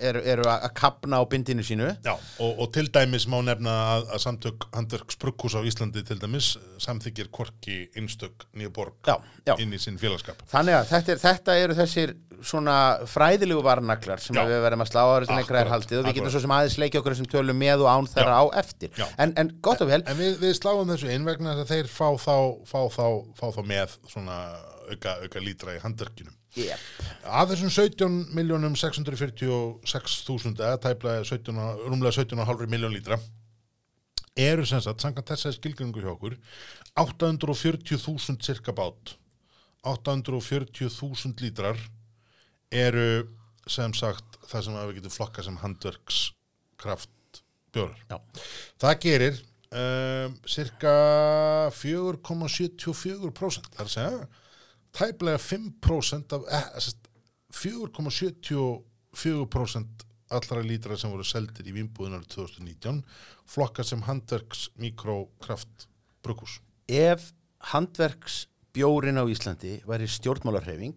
Speaker 2: eru, eru að kapna á bindinu sínu.
Speaker 1: Já, og, og til dæmis má nefna að, að samtök handverksbrukkús á Íslandi til dæmis samþykir korki einstök nýja borg
Speaker 2: Já, já.
Speaker 1: inn í sinn félagskap.
Speaker 2: Þannig að þetta, er, þetta eru þessir svona fræðilegu varnaglar sem við verðum að slá lengra er
Speaker 1: Akkúrat,
Speaker 2: haldið og við getum svo sem aðeins leikja okkur sem tölum með og án þeirra á eftir. En, en gott og vel,
Speaker 1: En við, við sláum þessu inn vegna þess að þeir fá þá, fá þá, fá þá með svona auka, auka lítra í handverkinum.
Speaker 2: yep.
Speaker 1: Af þessum 17 miljónum 646.000 eða tæplega 17, og- rúmlega 17,5 miljón lítra eru sem sagt, samkvæmt þessari skilgringu hjá okkur 840.000 cirka bát 840.000 lítrar eru sem sagt það sem að við getum flokka sem handverkskraft bjórar. Það gerir um, cirka 4,74% það er að segja tæplega 5% af eh, sem sagt, 4,74% allra lítra sem voru seldir í vinnbúðunar 2019 flokka sem handverks mikrokraft brukus.
Speaker 2: ef handverksbjórin á Íslandi væri stjórnmálarhefing,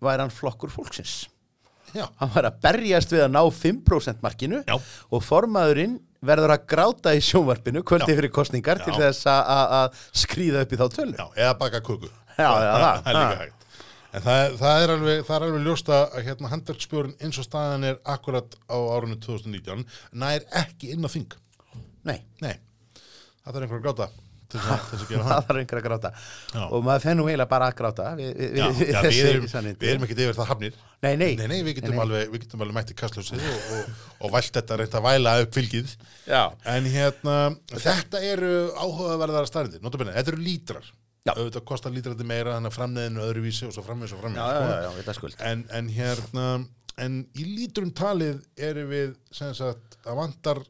Speaker 2: væri hann flokkur fólksins.
Speaker 1: Já.
Speaker 2: Hann var að berjast við að ná 5% markinu
Speaker 1: Já.
Speaker 2: og formaðurinn verður að gráta í sjónvarpinu kvöldi
Speaker 1: Já.
Speaker 2: fyrir kostningar til þess að- skríða upp í þá tölu.
Speaker 1: Já, eða baka kuku.
Speaker 2: Það.
Speaker 1: er líka hægt. En það, það, er alveg, það er alveg ljóst að hérna handverksbjörn eins og staðan er akkurat á árunni 2019 nær ekki inn á þing.
Speaker 2: Nei,
Speaker 1: Nei, það er einhver að gráta til þess að, gera
Speaker 2: það þarf einhver að gráta.
Speaker 1: Já.
Speaker 2: Og maður fennu eiginlega bara að gráta við, við,
Speaker 1: Já, já, við, erum, erum ekki yfir það hafnir.
Speaker 2: Nei, nei.
Speaker 1: Nei, nei, við getum. Alveg, við getum alveg mætt í kastljósið og, og, og vælt þetta reynt að væla upp fylgið. En hérna, þetta eru áhugaverðara starfindir, notabene, þetta eru lítrar. Auðvitað kostar lítrandi meira, þannig að framneðinu öðruvísi og svo framvegis og framvegis. Sko. en, en hérna en í lítrum talið erum við sem sagt að vantar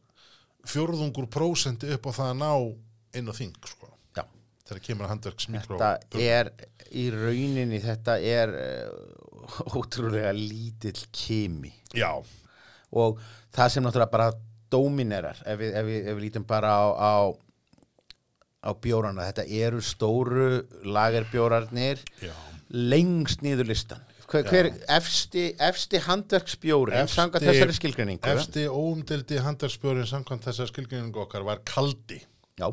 Speaker 1: fjórðungur prósenti upp á það að ná inn á þing sko,
Speaker 2: Já.
Speaker 1: þegar kemur að handverks mikró
Speaker 2: Þetta er í rauninni, þetta er uh, ótrúlega lítill kimi.
Speaker 1: já,
Speaker 2: og það sem náttúrulega bara dóminerar ef við, ef við, ef við lítum bara á, á, á bjórana. Þetta eru stóru lagerbjórarnir
Speaker 1: já.
Speaker 2: lengst niður listan hver, hver efsti, efsti handverksbjórin
Speaker 1: Efsti-
Speaker 2: samkvæmt þessari skilgreiningu?
Speaker 1: efsti óumdeldi handverksbjörn samkvæmt þessar skilgreiningu okkar var kaldi.
Speaker 2: Já,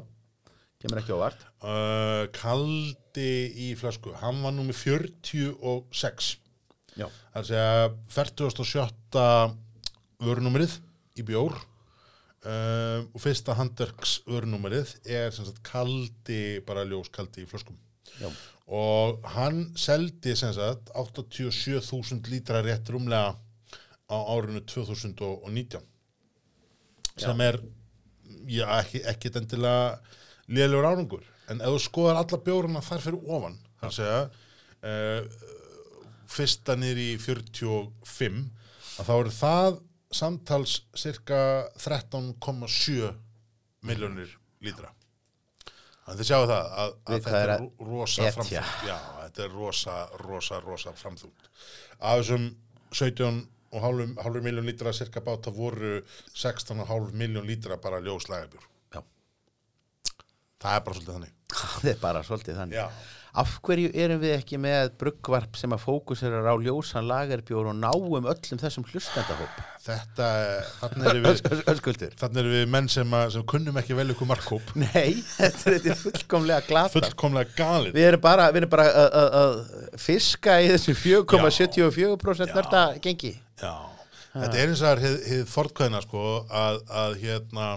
Speaker 2: kemur ekki óvart.
Speaker 1: Uh, kaldi í flösku. Hann var númer 46
Speaker 2: Já,
Speaker 1: það er að segja 47. vörunúmerið í bjór uh, og fyrsta handverks vörunúmerið er sem sagt kaldi, bara ljóskaldi í flöskum.
Speaker 2: Já,
Speaker 1: og hann seldi sem sagt 87.000 lítra rétt rúmlega á árinu 2019 sem er já, ekki, ekki endilega lélegur árangur. En ef þú skoðar alla bjóruna þar fyrir ofan þar segja uh, fyrsta niður í 45 að þá eru það samtals cirka 13,7 miljónir lítra Þannig þið sjáu það að, að þetta
Speaker 2: er að
Speaker 1: ro- rosa
Speaker 2: etja.
Speaker 1: framþúnt. Já, þetta er rosa, rosa, rosa framþúnt. Af þessum 17 og hálfum, hálfur miljón lítra cirka báta voru 16,5 miljón lítra bara ljóslægabjör.
Speaker 2: já
Speaker 1: Það er bara svolítið þannig.
Speaker 2: Það er bara svolítið þannig
Speaker 1: Já.
Speaker 2: Af hverju erum við ekki með bruggvarp sem að fókuserar á ljósan lagerbjór og náum öllum þessum hlustendahóp?
Speaker 1: Þetta, þannig erum við, þannig erum við menn sem, að, sem kunnum ekki vel ykkur markkóp.
Speaker 2: Nei, þetta er, fullkomlega glata
Speaker 1: Fullkomlega galið.
Speaker 2: Við erum bara, við erum bara að- að fiska í þessu 4,74% nörda gengi
Speaker 1: Já. Þetta er eins og það er fortkvæðina sko að, að hérna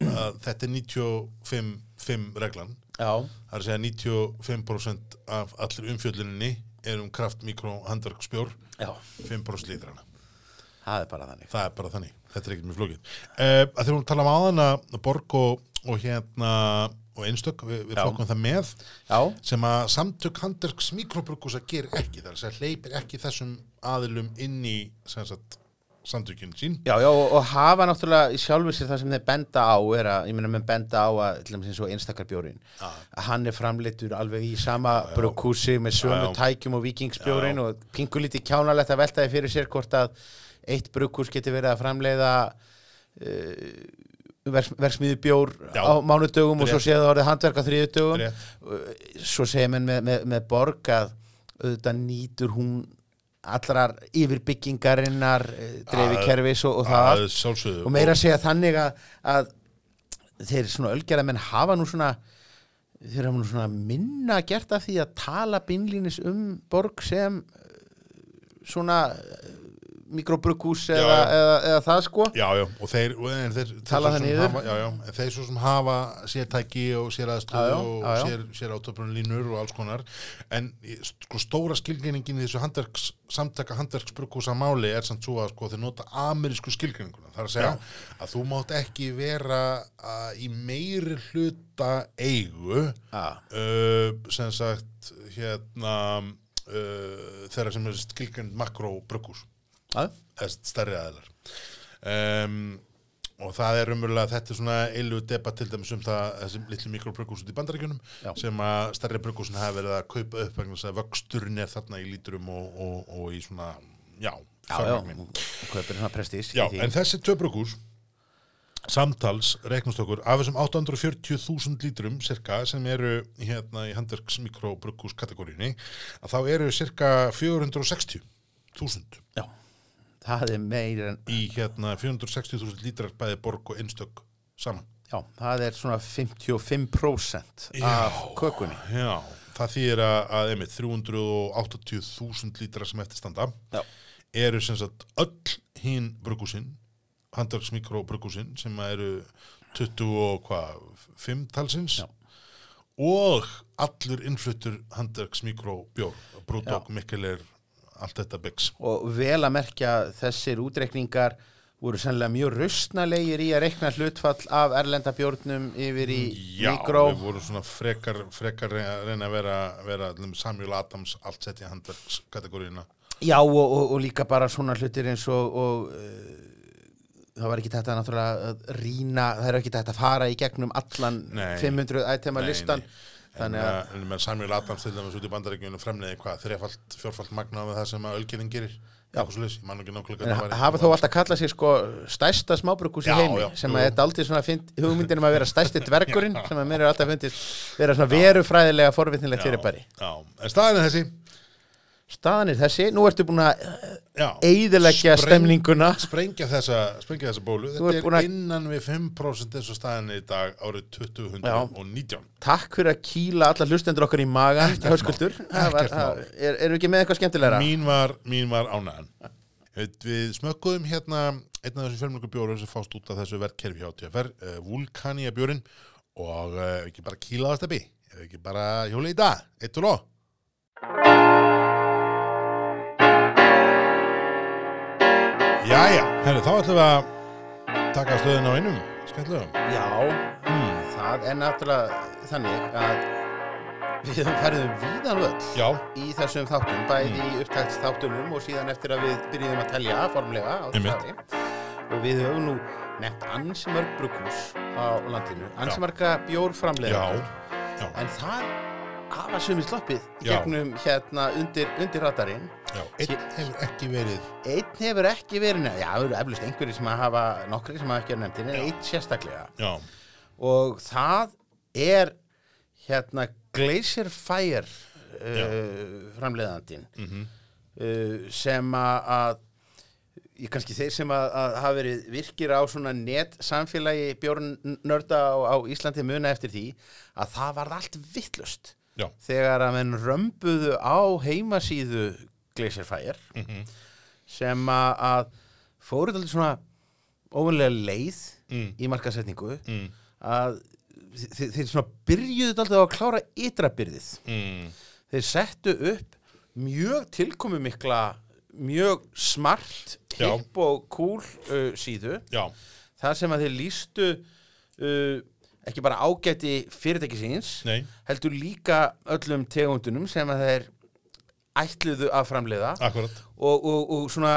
Speaker 1: að þetta er 95-5 reglan það er að segja 95% af allir umfjölluninni er um kraft mikró handverksbjór
Speaker 2: já,
Speaker 1: 5% lítrana
Speaker 2: það er bara þannig.
Speaker 1: Það er bara þannig, þetta er ekkert mjög flókið. Uh, að þegar hún tala um áðan að borg og, og hérna og einstök, við, við flokkum það með
Speaker 2: Já,
Speaker 1: sem að samtök handverks mikrobrukusa ger ekki, það er að segja hleypir ekki þessum aðilum inn í sem sagt, samtökin sín
Speaker 2: já, já og, og hafa náttúrulega í sjálfu sér það sem þeir benda á er að, ég meina með benda á að til dæmis eins og einstakarbjórin
Speaker 1: Já.
Speaker 2: að hann er framleitur alveg í sama brugghúsi með sömu
Speaker 1: já.
Speaker 2: tækjum og vikingsbjórin og pingulítið kjánalegt að veltaði fyrir sér hvort að eitt brugghús geti verið að framleiða uh, vers, versmiðubjór
Speaker 1: Já.
Speaker 2: á mánudögum og svo séð það orðið handverk á þriðudögum
Speaker 1: Rétt.
Speaker 2: svo segir menn með, með, með borg að auðvitað nýtur hún allrar yfirbyggingarinnar eh, dreifikerfis og, og það.
Speaker 1: að
Speaker 2: og meira að segja þannig að, að þeir svona ölgerða menn hafa nú svona þeir hafa nú svona minna gert af því að tala beinlínis um borg sem eh, svona mikrobrukkús eða, eða, eða það sko.
Speaker 1: Já, já, og þeir, þeir,
Speaker 2: Tala það niður.
Speaker 1: hafa, já, já, þeir svo sem hafa sértæki og sér
Speaker 2: já,
Speaker 1: og
Speaker 2: já,
Speaker 1: sér, sér átöpunulínur og alls konar. En sko stóra skilgreiningin í þessu handverks, samtaka handverksbrukkúsa máli er samt svo að sko þeir nota amerísku skilgreininguna, það er að segja að þú mátt ekki vera að, í meiri hluta eigu uh, sem sagt hérna uh, þeirra sem er skilgreind makrobrukkús
Speaker 2: Já,
Speaker 1: eða stærri aðilar. Um, og það er umverulega þetta er svona eilu debat til dæmis um það þessi litlu mikrobrukkus út í bandaríkjunum
Speaker 2: Já.
Speaker 1: sem að stærri brukkusin hafa verið að kaupa upp vegna þess að vöxturinn er þarna í lítrum og, og, og í svona já,
Speaker 2: já, já,
Speaker 1: en þessi tvö brukkus samtals reiknustökur af þessum 840.000 lítrum cirka sem eru hérna í handverks mikrobrukkus kategoríunni að þá eru cirka 460.000
Speaker 2: já, það er meir en
Speaker 1: í hérna 460.000 lítrar bæði borg og einstök saman.
Speaker 2: já, það er svona 55%
Speaker 1: Já.
Speaker 2: af kökunni
Speaker 1: Já, það þýðir að, að einmitt 380.000 lítrar sem eftir standa
Speaker 2: Já.
Speaker 1: eru sem sagt öll hinn bruggúsin, handverks mikrobrugúsin sem eru 20 og hvað, 5 talsins
Speaker 2: Já.
Speaker 1: og allur innfluttur handverks mikrobjór, brúdók, mikkelir, allt þetta byggs.
Speaker 2: og vel að merkja þessir útreikningar voru sannlega mjög rausnalegir í að reikna hlutfall af erlenda bjórnum yfir í
Speaker 1: Já,
Speaker 2: mikró
Speaker 1: við vorum svona frekar, frekar reyna að vera, vera Samuel Adams allt sett í handverkskategoríuna.
Speaker 2: Já, og, og, og líka bara svona hlutir eins og, og uh, það var ekki þetta náttúrulega að rýna, það er ekki þetta að fara í gegnum allan
Speaker 1: Nei.
Speaker 2: 500 ætema listan
Speaker 1: En,
Speaker 2: þannig að,
Speaker 1: uh, en með Samuel Adams til dæmis út í bandaríkjunum fremniði hvað, þrefalt, fjórfalt magna með það sem að ölgerðin gerir. Já.
Speaker 2: En hafa þó alltaf kallað sér sko stærsta smábrukus í
Speaker 1: Já,
Speaker 2: heimi
Speaker 1: já,
Speaker 2: sem
Speaker 1: jú.
Speaker 2: að þetta aldrei svona find, hugmyndin um að vera stærsti dvergurinn sem að mér er alltaf fundist vera svona verufræðilega forvitnilegt fyrir bæri
Speaker 1: Já, en staðan er þessi
Speaker 2: staðan er þessi, nú ertu búin að
Speaker 1: Já,
Speaker 2: eiðilegja
Speaker 1: Spreng-
Speaker 2: stemninguna.
Speaker 1: sprengja þessa, sprengja þessa bólu. Þetta er
Speaker 2: að-
Speaker 1: innan við 5% eins og staðan í dag árið 2019
Speaker 2: takk fyrir að kýla alla hlustendur okkar í magan er, erum við ekki með eitthvað skemmtilegra?
Speaker 1: Mín var, mín var ánæðan við smökkuðum hérna einn af þessum fjölmjölku bjórum sem fást út af þessu verkkerfi hjá TFR, uh, Vulkania bjórin og uh, ekki bara kýla það steppi ef ekki bara hjóla í dag, eitt og ló Jæja, herri, þá ætlum við að taka stöðin á einum skemmtilegum
Speaker 2: já,
Speaker 1: hmm.
Speaker 2: það er náttúrulega þannig að við ferðum víðan völl
Speaker 1: Já,
Speaker 2: í þessum þáttum, bæði
Speaker 1: Mm.
Speaker 2: í upptæktsþáttunum og síðan eftir að við byrjuðum að telja formlega á ári. Og við höfum nú nefnt ansi mörg brugghús á landinu, ansi marga
Speaker 1: já,
Speaker 2: bjórframlega
Speaker 1: já,
Speaker 2: en það hafa sumið sloppið gegnum hérna undir, undir radarinn.
Speaker 1: Já Einn hefur ekki verið
Speaker 2: einn hefur ekki verið nefnd, já, það eru eflust einhverjir sem að hafa, nokkri sem hafa ekki verið nefndin en einn sérstaklega.
Speaker 1: Já,
Speaker 2: og það er hérna Glacier Fire uh, framleiðandinn
Speaker 1: mhm.
Speaker 2: uh, sem að, að ég kannski þeir sem að, að hafa verið virkir á svona net samfélagi bjórnörda á, á Íslandi muna eftir því að það varð allt vittlust
Speaker 1: Já,
Speaker 2: þegar að menn römbuðu á heimasíðu Glacier Fire
Speaker 1: mhm
Speaker 2: sem að, fóruð alveg svona óvunlega leið
Speaker 1: mm.
Speaker 2: í markasetningu
Speaker 1: Mm.
Speaker 2: að þeir, þeir svona byrjuðu alltaf að klára ytra byrðið
Speaker 1: Mm.
Speaker 2: þeir settu upp mjög tilkomi mikla mjög smart hipp og cool uh, síðu
Speaker 1: Já,
Speaker 2: þar sem að þeir lístu uh, ekki bara ágæti fyrirtækisins
Speaker 1: nei,
Speaker 2: heldur líka öllum tegundunum sem að þeir ætluðu að framleiða. Og, og, og svona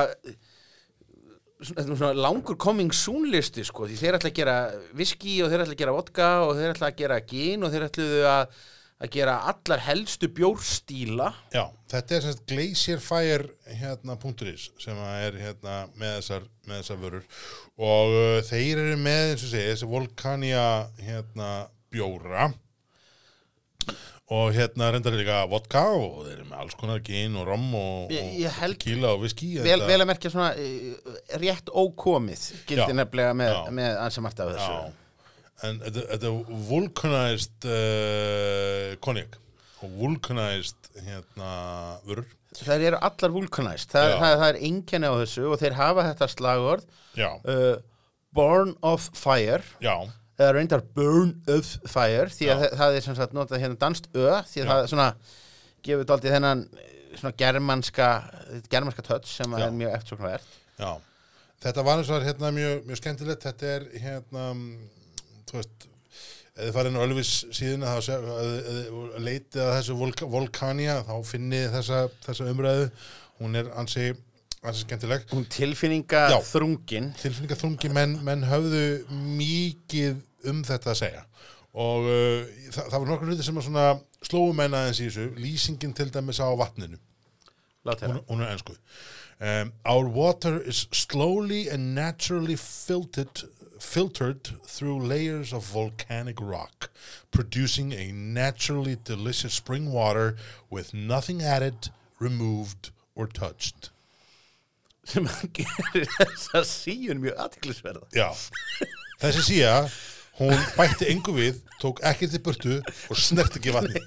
Speaker 2: svona, svona langur coming soon listi sko, því þeir ætla að gera whisky og þeir ætla að gera vodka og þeir ætla að gera gin og þeir ætluðu að, að gera allar helstu bjórstíla
Speaker 1: Já, þetta er semst Glacier Fire hérna punkturis sem er hérna með þessar, með þessar vörur. Og uh, þeir eru með eins og segja þessi Volcania hérna bjóra. Og hérna reyndar líka vodka og þeir eru með alls konar gin og rom og, og tequila og whisky
Speaker 2: vel, vel að merkja svona uh, rétt ókomið gildi nefnilega með, með ansi margt af þessu.
Speaker 1: Já, en þetta þetta er vulcanized uh, konjak og vulcanized hérna vörur.
Speaker 2: Það eru allar vulkanæst, það, það, það er einkenni á þessu og þeir hafa þetta slagord uh, Born of Fire.
Speaker 1: Já,
Speaker 2: eða reyndar Burn of Fire því að það, það er sem sagt notað hérna danst ö því að
Speaker 1: Já.
Speaker 2: það er svona gefur daldið þennan eh, svona germanska germanska touch sem
Speaker 1: Já.
Speaker 2: er mjög eftirsóknarvert.
Speaker 1: Já, þetta var eins og hérna mjög, mjög skemmtilegt, þetta er hérna, þú veist, ef þið farið inn á Ölvis ef þið leitið að þessu Volk Volcania þá finnið þessa, þessa umræðu, hún er ansi, ansi skemmtileg.
Speaker 2: hún tilfinninga
Speaker 1: Já.
Speaker 2: þrungin
Speaker 1: Tilfinningaþrungi menn, menn höfðu mikið um þetta að segja og uh, það, það var nokkur hluti sem að svona slóum menn aðeins í þessu, lýsingin til dæmis á vatninu. Hún, hún er ennsku um, Our water is slowly and naturally filtered filtered through layers of volcanic rock producing a naturally delicious spring water with nothing added, removed or touched.
Speaker 2: Sem gerir þessa síun mjög aðtiklisverða
Speaker 1: Já, þessi síða hún bætti engu við, tók ekkert í burtu og snert ekki vatni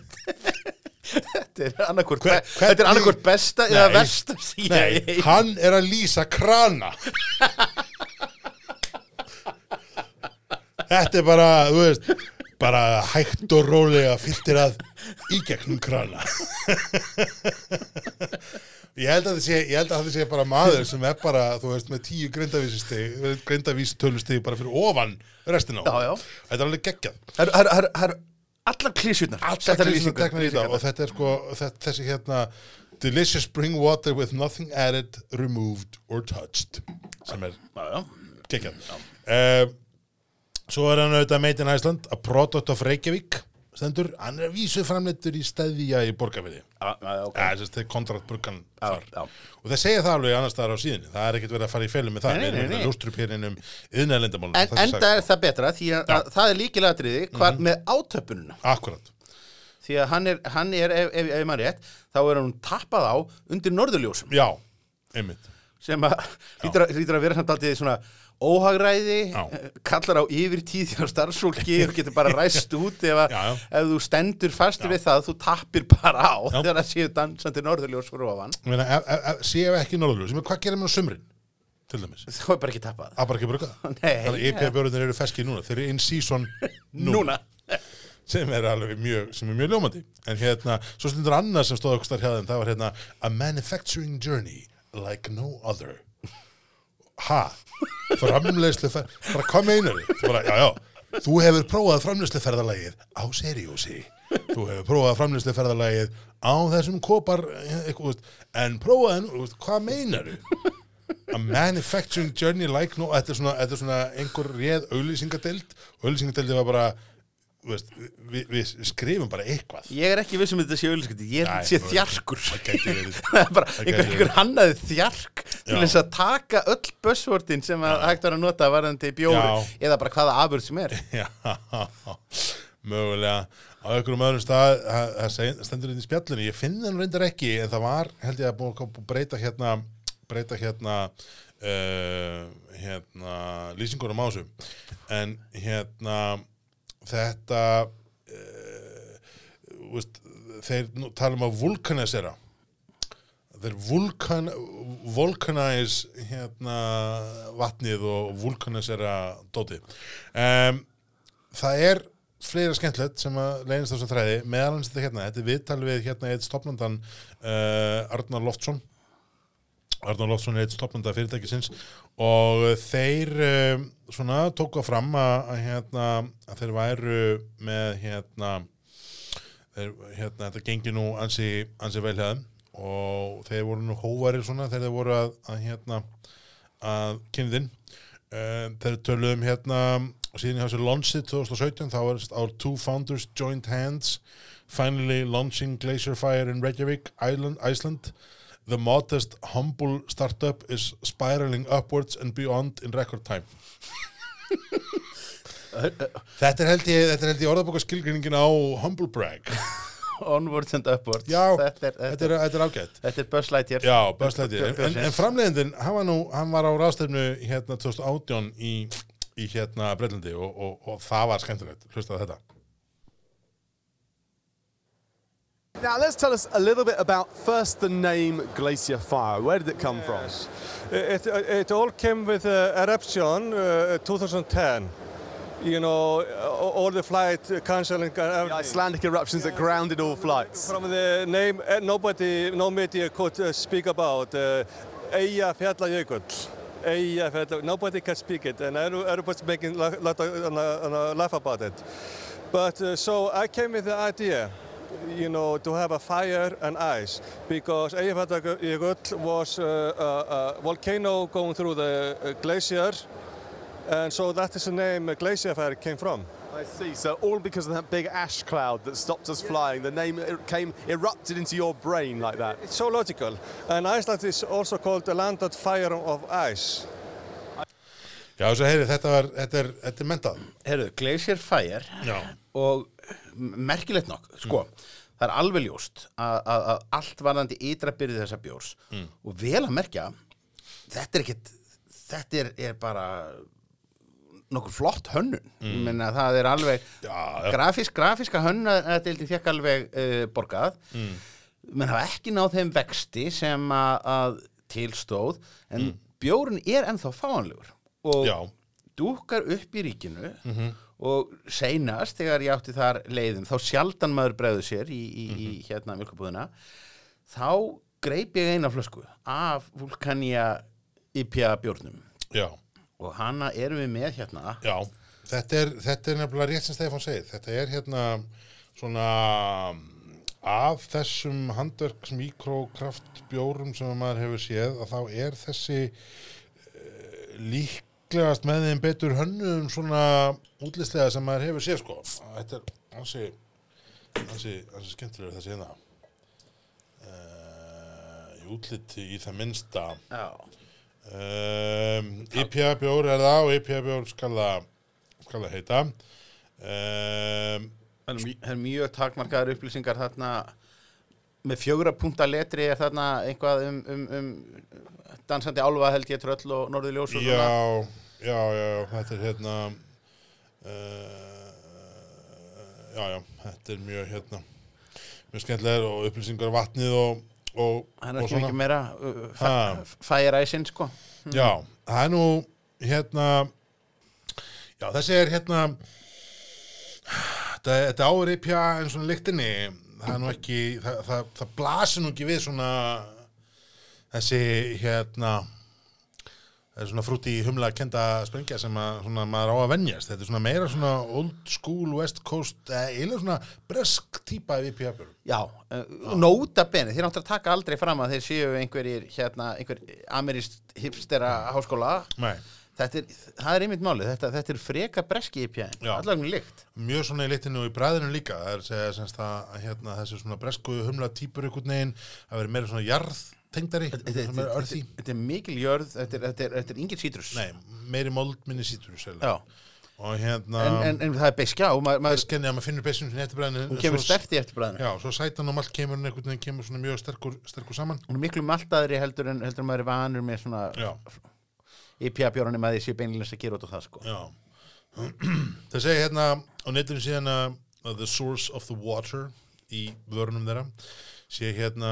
Speaker 2: þetta er annarkort besta eða
Speaker 1: Nei.
Speaker 2: versta síða í
Speaker 1: Nei, hann er að lýsa krana Þetta er bara, þú veist bara hægt og rólega fylltir að í gegnum krana Ég held að þið sé, sé bara maður sem er bara, þú veist, með tíu greindavísistig, greindavístölustig bara fyrir ofan restina á.
Speaker 2: Já, já.
Speaker 1: Þetta er alveg geggjað.
Speaker 2: Það eru- það það allar klísjurnar
Speaker 1: Allt
Speaker 2: settar í
Speaker 1: þetta og þetta er sko, þetta, þessi hérna delicious spring water with nothing added, removed or touched sem er geggjað. Uh, svo er hann auðvitað made in Iceland, a product of Reykjavík stendur, hann er vísu framleittur í stæðja í borgarfiði.
Speaker 2: Já, já, ok.
Speaker 1: Ja, þess að þetta er kontraktburkan
Speaker 2: Já,
Speaker 1: þar. Og það segja það alveg annars staðar á síðinni. Það er ekkert verið að fara í felum með það. Við erum með
Speaker 2: nei.
Speaker 1: ljóstrupirinn um yðnælendamálum.
Speaker 2: En enda er það betra því að, að það er líkilatriði hvað með átöpununa.
Speaker 1: Akkurat.
Speaker 2: því að hann er, hann er ef, ef, ef maður rétt, þá er hann tappað á undir norðurljósum
Speaker 1: Já, einmitt
Speaker 2: sem að hlýtur að- að vera samt aldrei svona óhagræði,
Speaker 1: Já.
Speaker 2: kallar á yfirtíð hjá starfsfólki og getur bara ræst út ef, að,
Speaker 1: Já, já.
Speaker 2: ef þú stendur fastur við það, þú tappir bara á þegar það séu dansandi norðurljós fyrir ofan,
Speaker 1: meina, ef- ef- séu ekki norðurljós, hvað gerir mér á sumrin til dæmis?
Speaker 2: þá er bara ekki tappað.
Speaker 1: Það er bara ekki brugað
Speaker 2: Nei,
Speaker 1: Þannig að IPA-björðunir eru feskið núna, þeir eru in season núna,
Speaker 2: núna.
Speaker 1: Sem er alveg mjög, sem er mjög ljómandi. En hérna, svo stundur annað sem stóð okkur starf hjá þeim, það var hérna a manufacturing journey like no other ha framleiðslu bara hvað meinar þið? Þú hefur prófað framleiðsluferðalagið á Seriósi þú hefur prófað framleiðsluferðalagið á þessum kopar en prófaðan, hvað meinar þið? a manufacturing journey like no þetta er svona, þetta er svona einhver réð auðlýsingadeild og auðlýsingadeildi var bara veist, við, við skrifum bara eitthvað.
Speaker 2: Ég er ekki viss um þetta sé auðlýskandi, ég þetta sé þjarkur. bara einhver, einhver hannaði þjark til þess að taka öll buzzwordin sem að hægt var að nota varðandi bjóri
Speaker 1: Já.
Speaker 2: eða bara hvaða afurð sem er.
Speaker 1: Já, mögulega. Á einhverjum öðrum stað það stendur þetta í spjallinu, ég finn það nú reyndar ekki en það var, held ég að búið að breyta hérna breyta hérna uh, hérna lýsingunum á þessu. En hérna þetta uh, veist, þeir nú, tala um að vulkanisera þeir vulkan vulkanize hérna vatnið og vulkanisera dóti um, það er fleira skemmtilegt sem að leynist þessum þræði. Meðal hans þetta hérna, þetta er viðtal við hérna eitt stopnandan uh, Arnar Loftsson. Arnar Loftsson er eitt stopnanda fyrirtækisins og þeir um, svona tóku að fram að, hérna, að þeir væru með hérna þeir, hérna, þetta gengi nú ansi, ansi vel hefðum og þeir voru nú hóvarir svona þegar þeir voru að, að hérna að kynniðinn uh, þeir töluðum hérna og síðan í þessu launchið 2017 þá er our two founders joined hands finally launching Glacier Fire in Reykjavik Island, Iceland the modest humble startup is spiraling upwards and beyond in record time. Þetta er held ég, er ég orðabóka skilgreiningin á humble brag.
Speaker 2: Onwards and upwards.
Speaker 1: Já,
Speaker 2: þetta er,
Speaker 1: þetta er, þetta er ágætt.
Speaker 2: þetta er Lightyear.
Speaker 1: Já, börslæti en, en, en framleiðindin, hann hann var á ráðstefnu hérna 2018 í, í hérna Breitlandi og, og, og það var skemmtilegt, hlustaði þetta
Speaker 3: Now, let's tell us a little bit about first the name Glacier Fire. Where did it come from?
Speaker 4: It, it, it all came with uh, eruption uh, 2010. You know, all the flight canceling and
Speaker 3: The. Icelandic eruptions that grounded all flights.
Speaker 4: From the name, uh, nobody, no media could uh, speak about uh, Eyjafjallajökull. Eyjafjalla, nobody can speak it, and everybody's making a lot of uh, uh, laugh about it. But uh, so I came with the idea, you know, to have a fire and ice, because Eyjafjallajökull was uh, a, a volcano going through the uh, glacier, and so that is the name uh, Glacier Fire came from.
Speaker 3: I see. So all because of that big ash cloud that stopped us flying, the name came erupted into your brain like that.
Speaker 4: It's so logical. And Iceland is also called the land of fire of ice.
Speaker 1: Já, þess að heyri, þetta var, þetta er, er mentað
Speaker 2: Herru, Glacier Fire
Speaker 1: Já,
Speaker 2: og merkilegt nokk sko, það er alveg ljóst að, að, að allt varðandi ytra byrði þessa bjórs og vel að merkja þetta er ekkit þetta er, er bara nokkur flott hönnun mm. Menna, það er alveg
Speaker 1: já.
Speaker 2: grafísk, grafíska hönnun að deildin fekk alveg uh, borgað mm. menn hafa ekki náð þeim vexti sem að, að tilstóð en mm. bjórn er ennþá fáanlegur og
Speaker 1: já,
Speaker 2: dúkar upp í ríkinu og seinast þegar ég átti þar leiðin þá sjaldan maður bregður sér í, í, í hérna mjölkabúðina þá greip ég eina flösku af Vulkania IPA bjórnum.
Speaker 1: Já,
Speaker 2: og hana erum við með hérna.
Speaker 1: Já Þetta er, þetta er nefnilega rétt sem Stefán segir. Þetta er hérna svona af þessum handverks mikrokraftbjórum sem maður hefur séð að þá er þessi uh, líklegast með þeim betur hönnum svona útlistlega sem maður hefur séð sko. Þetta er hansi hansi, skemmtilegur þessi hérna. Uh, í útliti í það minnsta.
Speaker 2: Já,
Speaker 1: Um, IPA bjór er það og IPA bjór skal það skal það heita. Um,
Speaker 2: Það er mjög takmarkaðar upplýsingar þarna. Með fjögra punta letri er þarna eitthvað um, um, um dansandi álfa held ég tröll og norðurljós og svona.
Speaker 1: Já, já, já, já, þetta er hérna uh, Já, já, þetta er mjög hérna mjög skemmtilegur og upplýsingar vatnið og, og,
Speaker 2: Það er
Speaker 1: og
Speaker 2: ekki mikið meira uh,
Speaker 1: Ha.
Speaker 2: fæjaræsin sko.
Speaker 1: Já, það er nú hérna já, þessi er hérna þetta, þetta áður IPA en svona lyktinni það er nú ekki, það, það, það blasir nú ekki við svona þessi hérna það er svona frúti humla kenda sprengja sem að, svona, maður á að venjast. Þetta er svona meira svona old school west coast, eða eiginlega svona bresk típa af IPA björn
Speaker 2: Já, uh, nóta beni, þeir áttur að taka aldrei fram að þeir séu einhverjir hérna, einhver amerist hipstera háskóla.
Speaker 1: Nei,
Speaker 2: þetta er, það er einmitt málið, þetta, þetta er freka breski í pjæðin,
Speaker 1: Já.
Speaker 2: allar um líkt
Speaker 1: mjög svona í litinu og í bræðinu líka það er að segja semst að hérna, þessi svona bresku humla típur ykkur negin að vera meira svona jarðtengdari Meira
Speaker 2: þetta er mikil jörð, þetta er, ingin sítrus.
Speaker 1: Nei, meiri mold minni sítrus
Speaker 2: Já,
Speaker 1: og hérna
Speaker 2: en, en, en það er beskja og maður, maður
Speaker 1: finnur bessun sinni eftir bræðinu
Speaker 2: hún kemur sterkt í eftirbræðinu
Speaker 1: já, svo sætan og malt kemur hún einhvern veginn kemur svona mjög sterkur, sterkur saman.
Speaker 2: Hún er miklu maltaðri heldur en, heldur maður er vanur með svona
Speaker 1: já,
Speaker 2: IPA bjórnum að því sé beinilins að gera út á það sko.
Speaker 1: Já. Það segja hérna á netinu síðan að the source of the water í vörunum þeirra sé hérna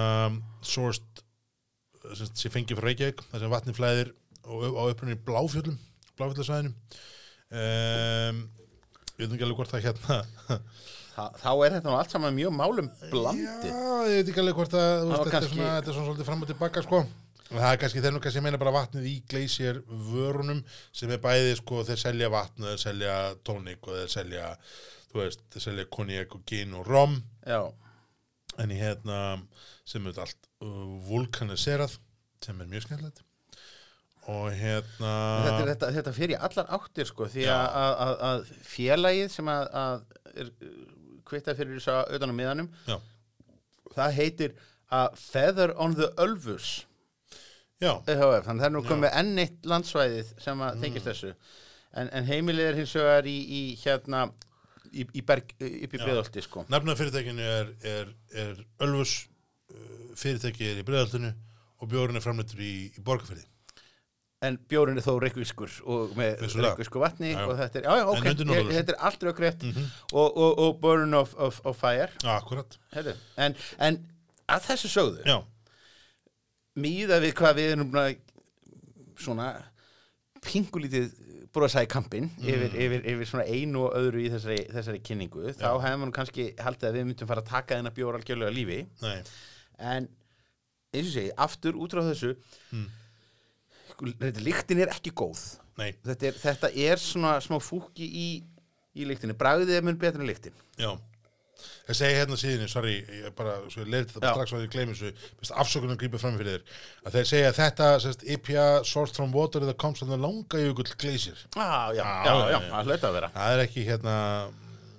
Speaker 1: sourced sem sé fengið frá Reykjavík þar sem vatni flæðir á upprunni bláfjöllum bláfjöldasvæðinu um, ég veit ekki alveg hvort það hérna
Speaker 2: Þa, þá er þetta nú allt saman mjög málum blandi
Speaker 1: já, ég veit ekki alveg hvort að þú
Speaker 2: Það
Speaker 1: veist,
Speaker 2: var
Speaker 1: þetta, er
Speaker 2: kannski-
Speaker 1: svona, þetta er svona svolítið fram og tilbaka sko. Það er kannski þeir nú kannski að meina bara vatnið í gleysir vörunum sem er bæði sko þeir selja vatn og þeir selja tónik og þeir selja þú veist, þeir selja konjak og gin og rom.
Speaker 2: Já,
Speaker 1: en í hérna sem er allt vulkaniserað sem er mjög skemmtilegt. Og hérna
Speaker 2: þetta, þetta, þetta fyrir í allar áttir sko því að, að, að, að félagið sem að, að er kvittað fyrir þess að utan á miðanum
Speaker 1: já,
Speaker 2: það heitir að Feather on the Ölfus
Speaker 1: já,
Speaker 2: EHF, þannig það er nú komið enn eitt landsvæðið sem að tengist þessu. En, en heimilið er hins vegar í, í hérna í, í berg, upp í
Speaker 1: Já.
Speaker 2: breðolti sko.
Speaker 1: Nafna fyrirtækinu er, er, er Ölfus uh, fyrirtæki er í breiðaltinu og bjórinn er framleitur í, í borgarfyrði
Speaker 2: en bjórin er þó reykvískur og með reykvísku vatni
Speaker 1: Já, já.
Speaker 2: og þetta er, já já ok, ég, þetta er allt raukrétt
Speaker 1: Mhm.
Speaker 2: og, og, og burn of, of, of fire.
Speaker 1: Já, akkurat,
Speaker 2: en, en að þessu sögðu
Speaker 1: já,
Speaker 2: mýða við hvað við erum svona pingulítið brosa í kampin
Speaker 1: Mm.
Speaker 2: yfir, yfir, yfir svona einu og öðru í þessari, þessari kynningu. Þá hefum við kannski haldið að við myndum fara að taka þennan bjór algjörlega lífi.
Speaker 1: Nei
Speaker 2: en eins og segi, aftur út frá þessu
Speaker 1: Mm.
Speaker 2: sko, líktin er ekki góð. Þetta er, þetta er svona smá fúki í, í líktinni, bragðið er mun betur en líktin
Speaker 1: já. Ég segi hérna síðan, sorry, ég bara, leirði þetta strax að ég gleymi þessu, afsökunum grípa fram fyrir þér, að þeir segja að þetta, sérst, IPA sourced from water that comes from the langa jökull glacier.
Speaker 2: ah, já,
Speaker 1: Já,
Speaker 2: já,
Speaker 1: já,
Speaker 2: það hlauta að vera.
Speaker 1: Það er ekki hérna,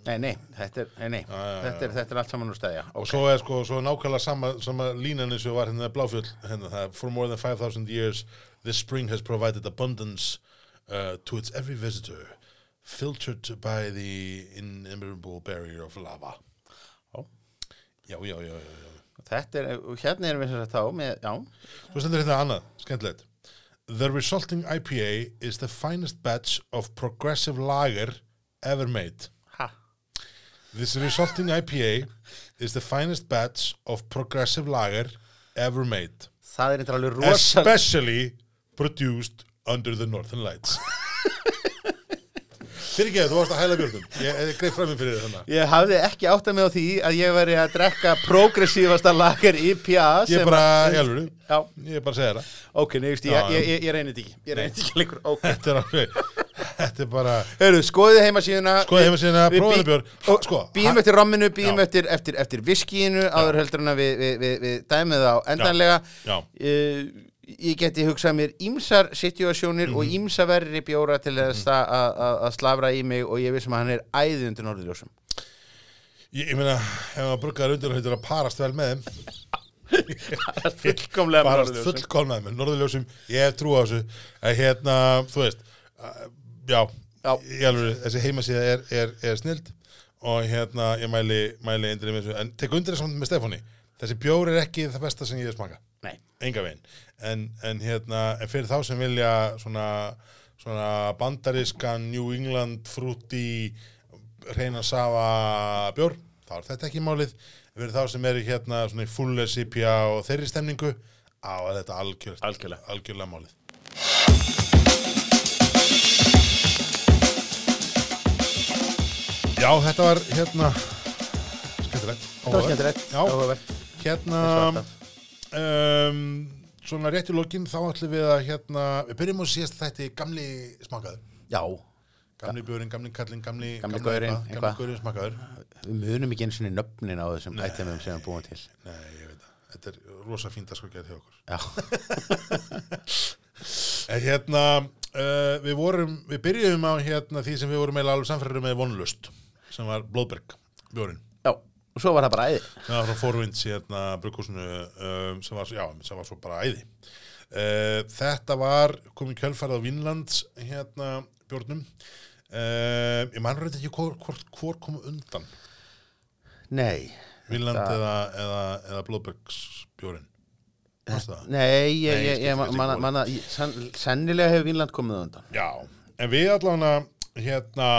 Speaker 2: nei, nei, þetta er, nei, nei,
Speaker 1: já,
Speaker 2: þetta er, þetta er allt saman úr stæðja
Speaker 1: og svo er sko, svo nákvæmlega sama, sama línan eins og var hérna bláfjöld, hérna, það, for more than 5,000 years, this spring has provided abundance uh, to its every visitor, filtered by the inimitable barrier of lava.
Speaker 2: Já.
Speaker 1: Já, já, já, já, já.
Speaker 2: Þetta er, hérna erum við sem sagt þá með, já,
Speaker 1: Svo stendur hérna annað, skemmtilegt. The resulting IPA is the finest batch of progressive lager ever made.
Speaker 2: Ha,
Speaker 1: This resulting IPA is the finest batch of progressive lager ever made.
Speaker 2: það er eitthvað alveg rosa
Speaker 1: Especially produced under the Northern Lights. Fyrir ekki, þú varst að hæla björnum. Ég, ég greið fram í fyrir þannig.
Speaker 2: Ég hafði ekki áttað mig á því að ég veri að drekka progressívasta lager IPA
Speaker 1: Ég er bara,
Speaker 2: að-
Speaker 1: alvöru,
Speaker 2: Já,
Speaker 1: ég er bara að segja það.
Speaker 2: ok, nefnst, ég,
Speaker 1: Já,
Speaker 2: ég, ég, ég reynir þetta ekki Ég reynir þetta ekki lengur, ok
Speaker 1: Þetta er alveg, þetta er bara,
Speaker 2: Hörru, skoðið heimasíðuna
Speaker 1: skoðið heimasíðuna, prófaðu björn. Sko,
Speaker 2: Býðum
Speaker 1: ha-
Speaker 2: eftir romminu, býðum
Speaker 1: Já.
Speaker 2: eftir, eftir, eftir viskíinu áður heldur en að við, við, við, við dæmið á endanlega
Speaker 1: Já.
Speaker 2: uh, Ég geti hugsað mér ímsar situasjónir og
Speaker 1: Mhm.
Speaker 2: ímsa verri bjóra til þess að að- að slafra í mig og ég vissum að hann er æði undir norðurljósum.
Speaker 1: Ég, ég meina, ef maður bruggar undir og heitir að parast vel með þeim,
Speaker 2: Fullkomlega
Speaker 1: parast fullkomnað með norðurljósum, ég trú á þessu, að hérna, þú veist, uh, já,
Speaker 2: Já.
Speaker 1: Alvöru, þessi heimasíða er, er, er snild og hérna ég mæli, mæli með þessu. En tek undir þessum með Stefáni. Þessi bjór er ekki það besta sem ég hef smaka
Speaker 2: Nei,
Speaker 1: enga veginn en, en hérna, en fyrir þá sem vilja svona, svona bandarískan New England fruity reyna safa bjór þá er þetta ekki málið en fyrir þá sem eru hérna svona í fulle sipja og þeirri stemningu á er þetta algjörlega,
Speaker 2: Algjörlega.
Speaker 1: algjörlega málið Já, þetta var hérna skemmtilegt
Speaker 2: það var skemmtilegt
Speaker 1: Já.
Speaker 2: áhugavert.
Speaker 1: Hérna um, Svona rétt í lokin þá ætlum við að hérna Við byrjum á síðast þetta gamli smakaður
Speaker 2: Já,
Speaker 1: Gamli björinn, gamli kallinn, gamli
Speaker 2: Gamli gaurinn.
Speaker 1: Gamli gaurinn smakaður
Speaker 2: við munum ekki eins og nöfnin á þessum ættumum sem við búum til.
Speaker 1: Nei, ég veit það. Þetta er rosa fínt að sko gera hjá okkur.
Speaker 2: Já,
Speaker 1: hérna uh, Við vorum, við byrjum á hérna því sem við vorum eiginlega alveg samfæður með vonlust sem var Blóðberg, björinn
Speaker 2: já, og svo var það bara æði.
Speaker 1: Sem var frá Forvinds hérna brukkúsinu um, sem, var, já, sem var svo bara æði. Uh, þetta var komið kjölfærið á Vínlands hérna bjórnum. Uh, ég mann reyndi ekki hvor, hvor, hvor komu undan.
Speaker 2: Nei,
Speaker 1: Vínland
Speaker 2: Þetta-
Speaker 1: eða, eða, eða Blóðbergs bjórin Manstu það?
Speaker 2: nei, ég,
Speaker 1: Nei,
Speaker 2: ég,
Speaker 1: ég
Speaker 2: manna, ég- senn, sennilega hefur Vínland komið undan.
Speaker 1: Já, en við allavega hérna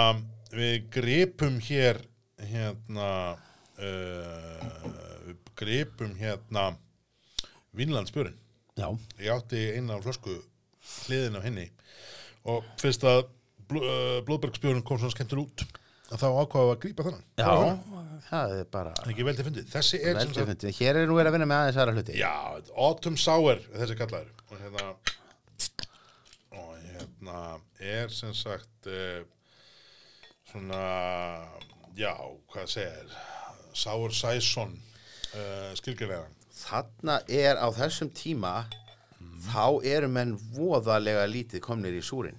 Speaker 1: við gripum hér hérna uh, við gripum hérna Vínlandsbjörn
Speaker 2: Já,
Speaker 1: ég átti eina flösku hliðin af henni og fyrst að uh, blóðbergsbjörn kom svona skemmtur út að þá ákvaða að grípa þennan.
Speaker 2: Já,
Speaker 1: Það það.
Speaker 2: er bara
Speaker 1: ekki vel til fundið. Þessi er sem sagt.
Speaker 2: Hér er nú verið að vinna með aðeins aðra hluti.
Speaker 1: Já, Autumn Sour þessi kallaður. Og hérna og hérna er sem sagt uh, svona já, hvað segir Sour Saison uh, skilgjörlega
Speaker 2: Þarna er á þessum tíma þá eru menn voðalega lítið komnir í súrin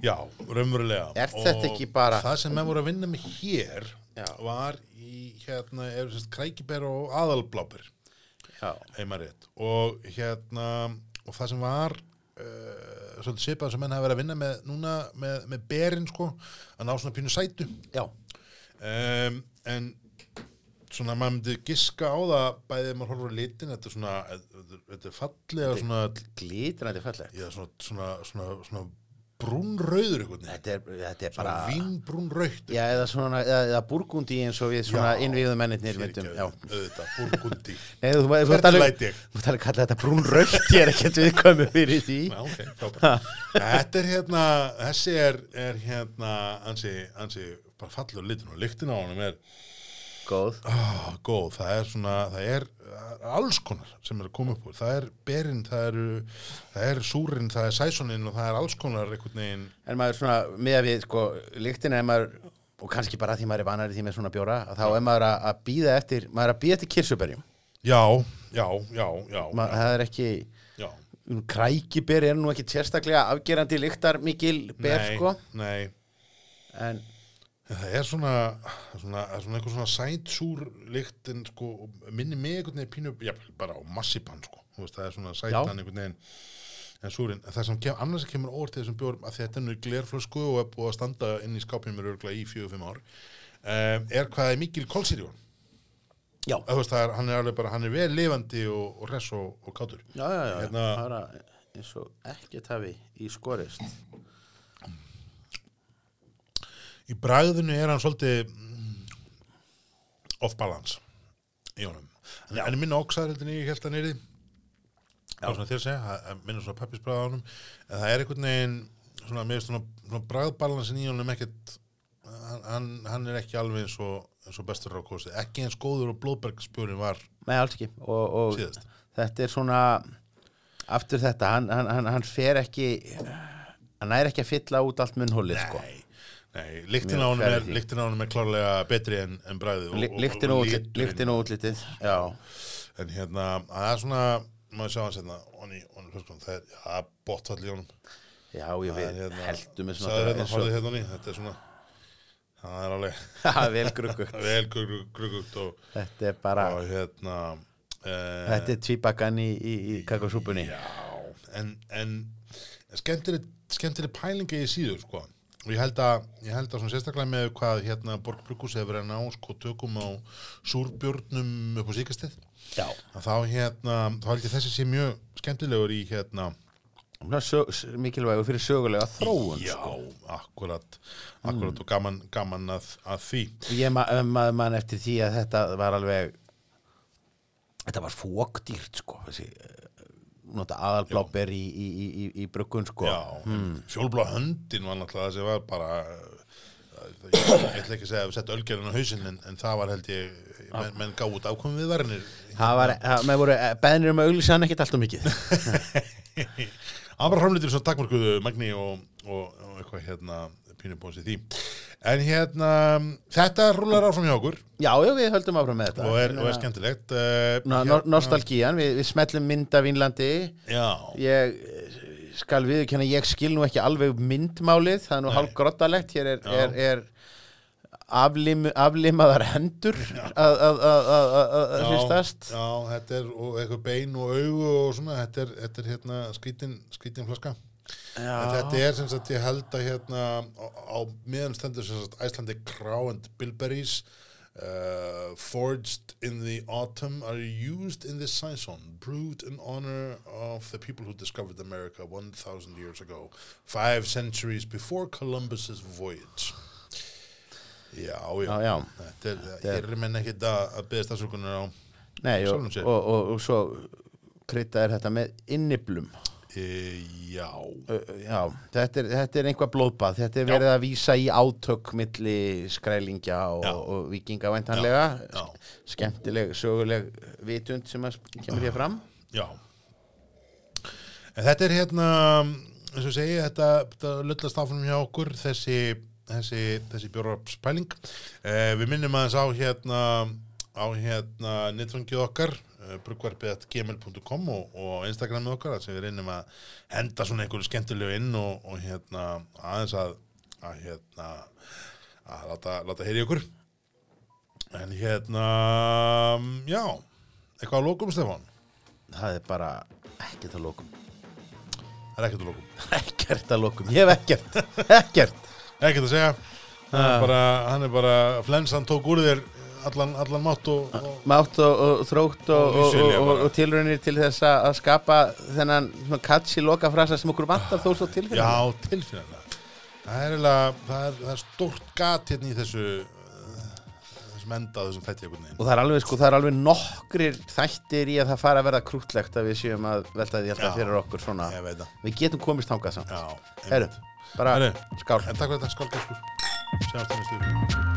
Speaker 1: Já, raunverulega.
Speaker 2: Er þetta
Speaker 1: Og
Speaker 2: ekki bara-
Speaker 1: Það sem menn voru að vinna með hér
Speaker 2: Já.
Speaker 1: var í hérna, krækibær og aðalblábir og hérna og það sem var uh, svolítið svipað sem menn hafa verið að vinna með núna með, með berin sko að ná svona pínu sætu.
Speaker 2: Já,
Speaker 1: um, en svona maður myndi giska á það bæðið maður horfður á litin þetta er svona, þetta- þetta er fallega svona,
Speaker 2: glítrandi fallegt
Speaker 1: já, svona, svona, svona, svona veginn
Speaker 2: Þetta er, þetta er
Speaker 1: bara vínbrúnrautt
Speaker 2: Já, eða svona, eða, eða burgundi eins og við svona
Speaker 1: Já.
Speaker 2: innvíðu mennirnir myndum Já,
Speaker 1: auðvitað, burgundi
Speaker 2: Nei, þú, þú, þú, talar að kalla þetta brún raukt, ég er ekkert viðkvæmi fyrir því.
Speaker 1: Já, ok, frábært. Þetta er hérna, þessi er, er hérna ansi, ansi bara fallur litin og lyktin á honum er
Speaker 2: Góð.
Speaker 1: oh, góð, það er svona, það er uh, alls konar sem er að koma upp úr, það er berinn, það er, það er súrin, það er sæsoninn og það er alls konar einhvern veginn,
Speaker 2: En maður svona, með að við, sko, lyktin er maður, og kannski bara því maður er vanari því með svona bjóra, að þá er maður að, býða eftir, maður er að býða eftir kirsuberjum.
Speaker 1: já, já, já, já,
Speaker 2: Maður, það er ekki,
Speaker 1: já,
Speaker 2: krækiberi er nú ekki sérstaklega afgerandi lyktar mikil ber,
Speaker 1: nei,
Speaker 2: sko.
Speaker 1: nei,
Speaker 2: En,
Speaker 1: það er svona, svona, það er svona eitthvað svona sætsúr lykt en sko, minni mig einhvern veginn pínu, já, bara á massipan, sko, þú veist, það er svona sætan einhvern veginn, en súrin, en það sem kem, annars kemur óvart í þessum bjórum, að þetta er nú glerflösku og er búið að standa inn í skápinu mér örgulega í fjögur, fimm ár, um, er hvað er mikil kólsýrjón,
Speaker 2: já,
Speaker 1: að þú veist, það er, hann er alveg bara, hann er vel lifandi og, og hress og, og kátur.
Speaker 2: já, já, já,
Speaker 1: Hérna-
Speaker 2: bara eins og ekkert hafi í skorist.
Speaker 1: Í bragðinu er hann svolítið mm, off balance í honum. Hann er minna en ég held að nýrði. Já. Svona þér segja, það er minna svona peppisbragð á honum. En það er einhvern veginn, svona, svona, svona bragðbalansin í honum ekkert, hann, hann, er ekki alveg eins og, eins og bestur á kosið. Ekki eins góður og blóðbergspjörin var
Speaker 2: Nei, alls ekki. Og, og þetta er svona, aftur þetta, hann, hann, hann, hann fer ekki, hann er ekki að fylla út allt munnhólið, sko.
Speaker 1: Nei,
Speaker 2: Mjög
Speaker 1: á honum er, er klárlega betri en, en bragðið. og- og-
Speaker 2: Lyktin og, lyktin og útlitið, já.
Speaker 1: En hérna, það er svona, maður sjá hans hérna, onni, onni, hljóðskon, það er, já, bóttfall í honum.
Speaker 2: Já, ég
Speaker 1: Það er
Speaker 2: við
Speaker 1: hérna-
Speaker 2: heldum
Speaker 1: Sagði
Speaker 2: svona
Speaker 1: hérna,
Speaker 2: eins
Speaker 1: horfði
Speaker 2: og,
Speaker 1: hérna onni, þetta er svona, það er alveg
Speaker 2: vel gruggugt.
Speaker 1: vel grugugt og,
Speaker 2: Þetta er bara,
Speaker 1: og hérna, uh,
Speaker 2: þetta er tvíbakkan í, í, í kakosúpunni.
Speaker 1: já, en, en skemmtileg, pælinga í síður, sko. Og ég held að, ég held að sérstaklega með hvað hérna Borg Brukus hefur verið að ná sko tökum á súrbjörnum upp á síkastið þá hérna, þá held ég þessi sé mjög skemmtilegur í hérna
Speaker 2: mikilvægur fyrir sögulega þróun
Speaker 1: já,
Speaker 2: sko.
Speaker 1: akkurat akkurat og gaman, gaman að, að því.
Speaker 2: Ég ma maður mann eftir því að þetta var alveg þetta var fókdýrt sko þessi aðalbláber í, í, í, í, í bruggun sko.
Speaker 1: Hmm. fjólblá höndin var náttúrulega þessi var bara ég, ég ætla ekki að segja að við setja ölgerinn á hausinn en, en það var held ég menn, menn gáð út ákvæmum við varnir
Speaker 2: það var, það, með voru beðnir um að auglýsa hann ekkert alltaf mikið.
Speaker 1: Hann bara framleitir svo takmarkuðu magni og, og, og eitthvað hérna pínubónsi því. En hérna, þetta rúlar áfram hjá okkur.
Speaker 2: Já, já, við höldum áfram með þetta.
Speaker 1: Og er, og er skemmtilegt uh,
Speaker 2: Ná, no, Nostalgían, við, við smellum mynd af Vínlandi.
Speaker 1: Já,
Speaker 2: ég eh, skal viðurkenna, ég skil nú ekki alveg myndmálið, það er nú hálf grottalegt hér er, er, er aflim, aflimaðar hendur að, að
Speaker 1: já,
Speaker 2: hristast.
Speaker 1: já, þetta er eitthvað bein og augu og svona þetta er, þetta er hérna skrítin, skrítin flaska en þetta er sem sagt ég held að hérna á, á meðan stendur sem sagt Icelandic Crow and Bilberries uh, forged in the autumn are used in this saison brewed in honor of the people who discovered America 1000 years ago five centuries before Columbus's voyage. Já, já,
Speaker 2: Já, já.
Speaker 1: þetta er, ég er menn ekkit að, beðast afsökunar á
Speaker 2: Nei, og, og, og, og svo krydda er þetta með inniblum
Speaker 1: e, já,
Speaker 2: Já, þetta er, þetta er einhvað blóðbað. Þetta er verið að vísa í átök milli skrælingja og,
Speaker 1: Já.
Speaker 2: og vikinga væntanlega.
Speaker 1: Já,
Speaker 2: skemmtileg, söguleg vitund sem kemur hér fram.
Speaker 1: Já. En þetta er hérna eins og segi, þetta, þetta lullast áfram hjá okkur þessi, þessi, þessi bjórapspæling eh, við minnum aðeins á hérna á hérna netfangið okkar brugvarpið gmail.com og, og Instagramið okkar sem við reynum að henda svona einhverju skemmtilegu inn og, og hérna aðeins að, að hérna að láta, láta heyri okkur. En hérna já, eitthvað að lókum Stefán?
Speaker 2: Það er bara ekkert að lókum
Speaker 1: það er ekkert að lókum
Speaker 2: Ekkert að lókum, ég hef ekkert. Ekkert.
Speaker 1: Ekkert að segja. Hann er bara, hann er bara flensan tók úr þér allan, allan mátt og, og
Speaker 2: Mátt og, og þrótt og,
Speaker 1: Og
Speaker 2: tilraunir til þess að skapa þennan katsi lokafrasa sem okkur vantar þó svo tilfinna
Speaker 1: já, tilfinnilega það er, það er, það er stórt gat hérna í þessu þessum enda á þessum þætti einhvern veginn.
Speaker 2: Og það er alveg sko, það er alveg nokkrir þættir í að það fara að verða krútlegt að við séum að velta því alltaf
Speaker 1: Já.
Speaker 2: fyrir okkur svona. Við getum komist þangað samt.
Speaker 1: Já,
Speaker 2: Herru, bara
Speaker 1: Herru,
Speaker 2: skál.
Speaker 1: en takk fyrir þetta, skál sjáumst það næstu.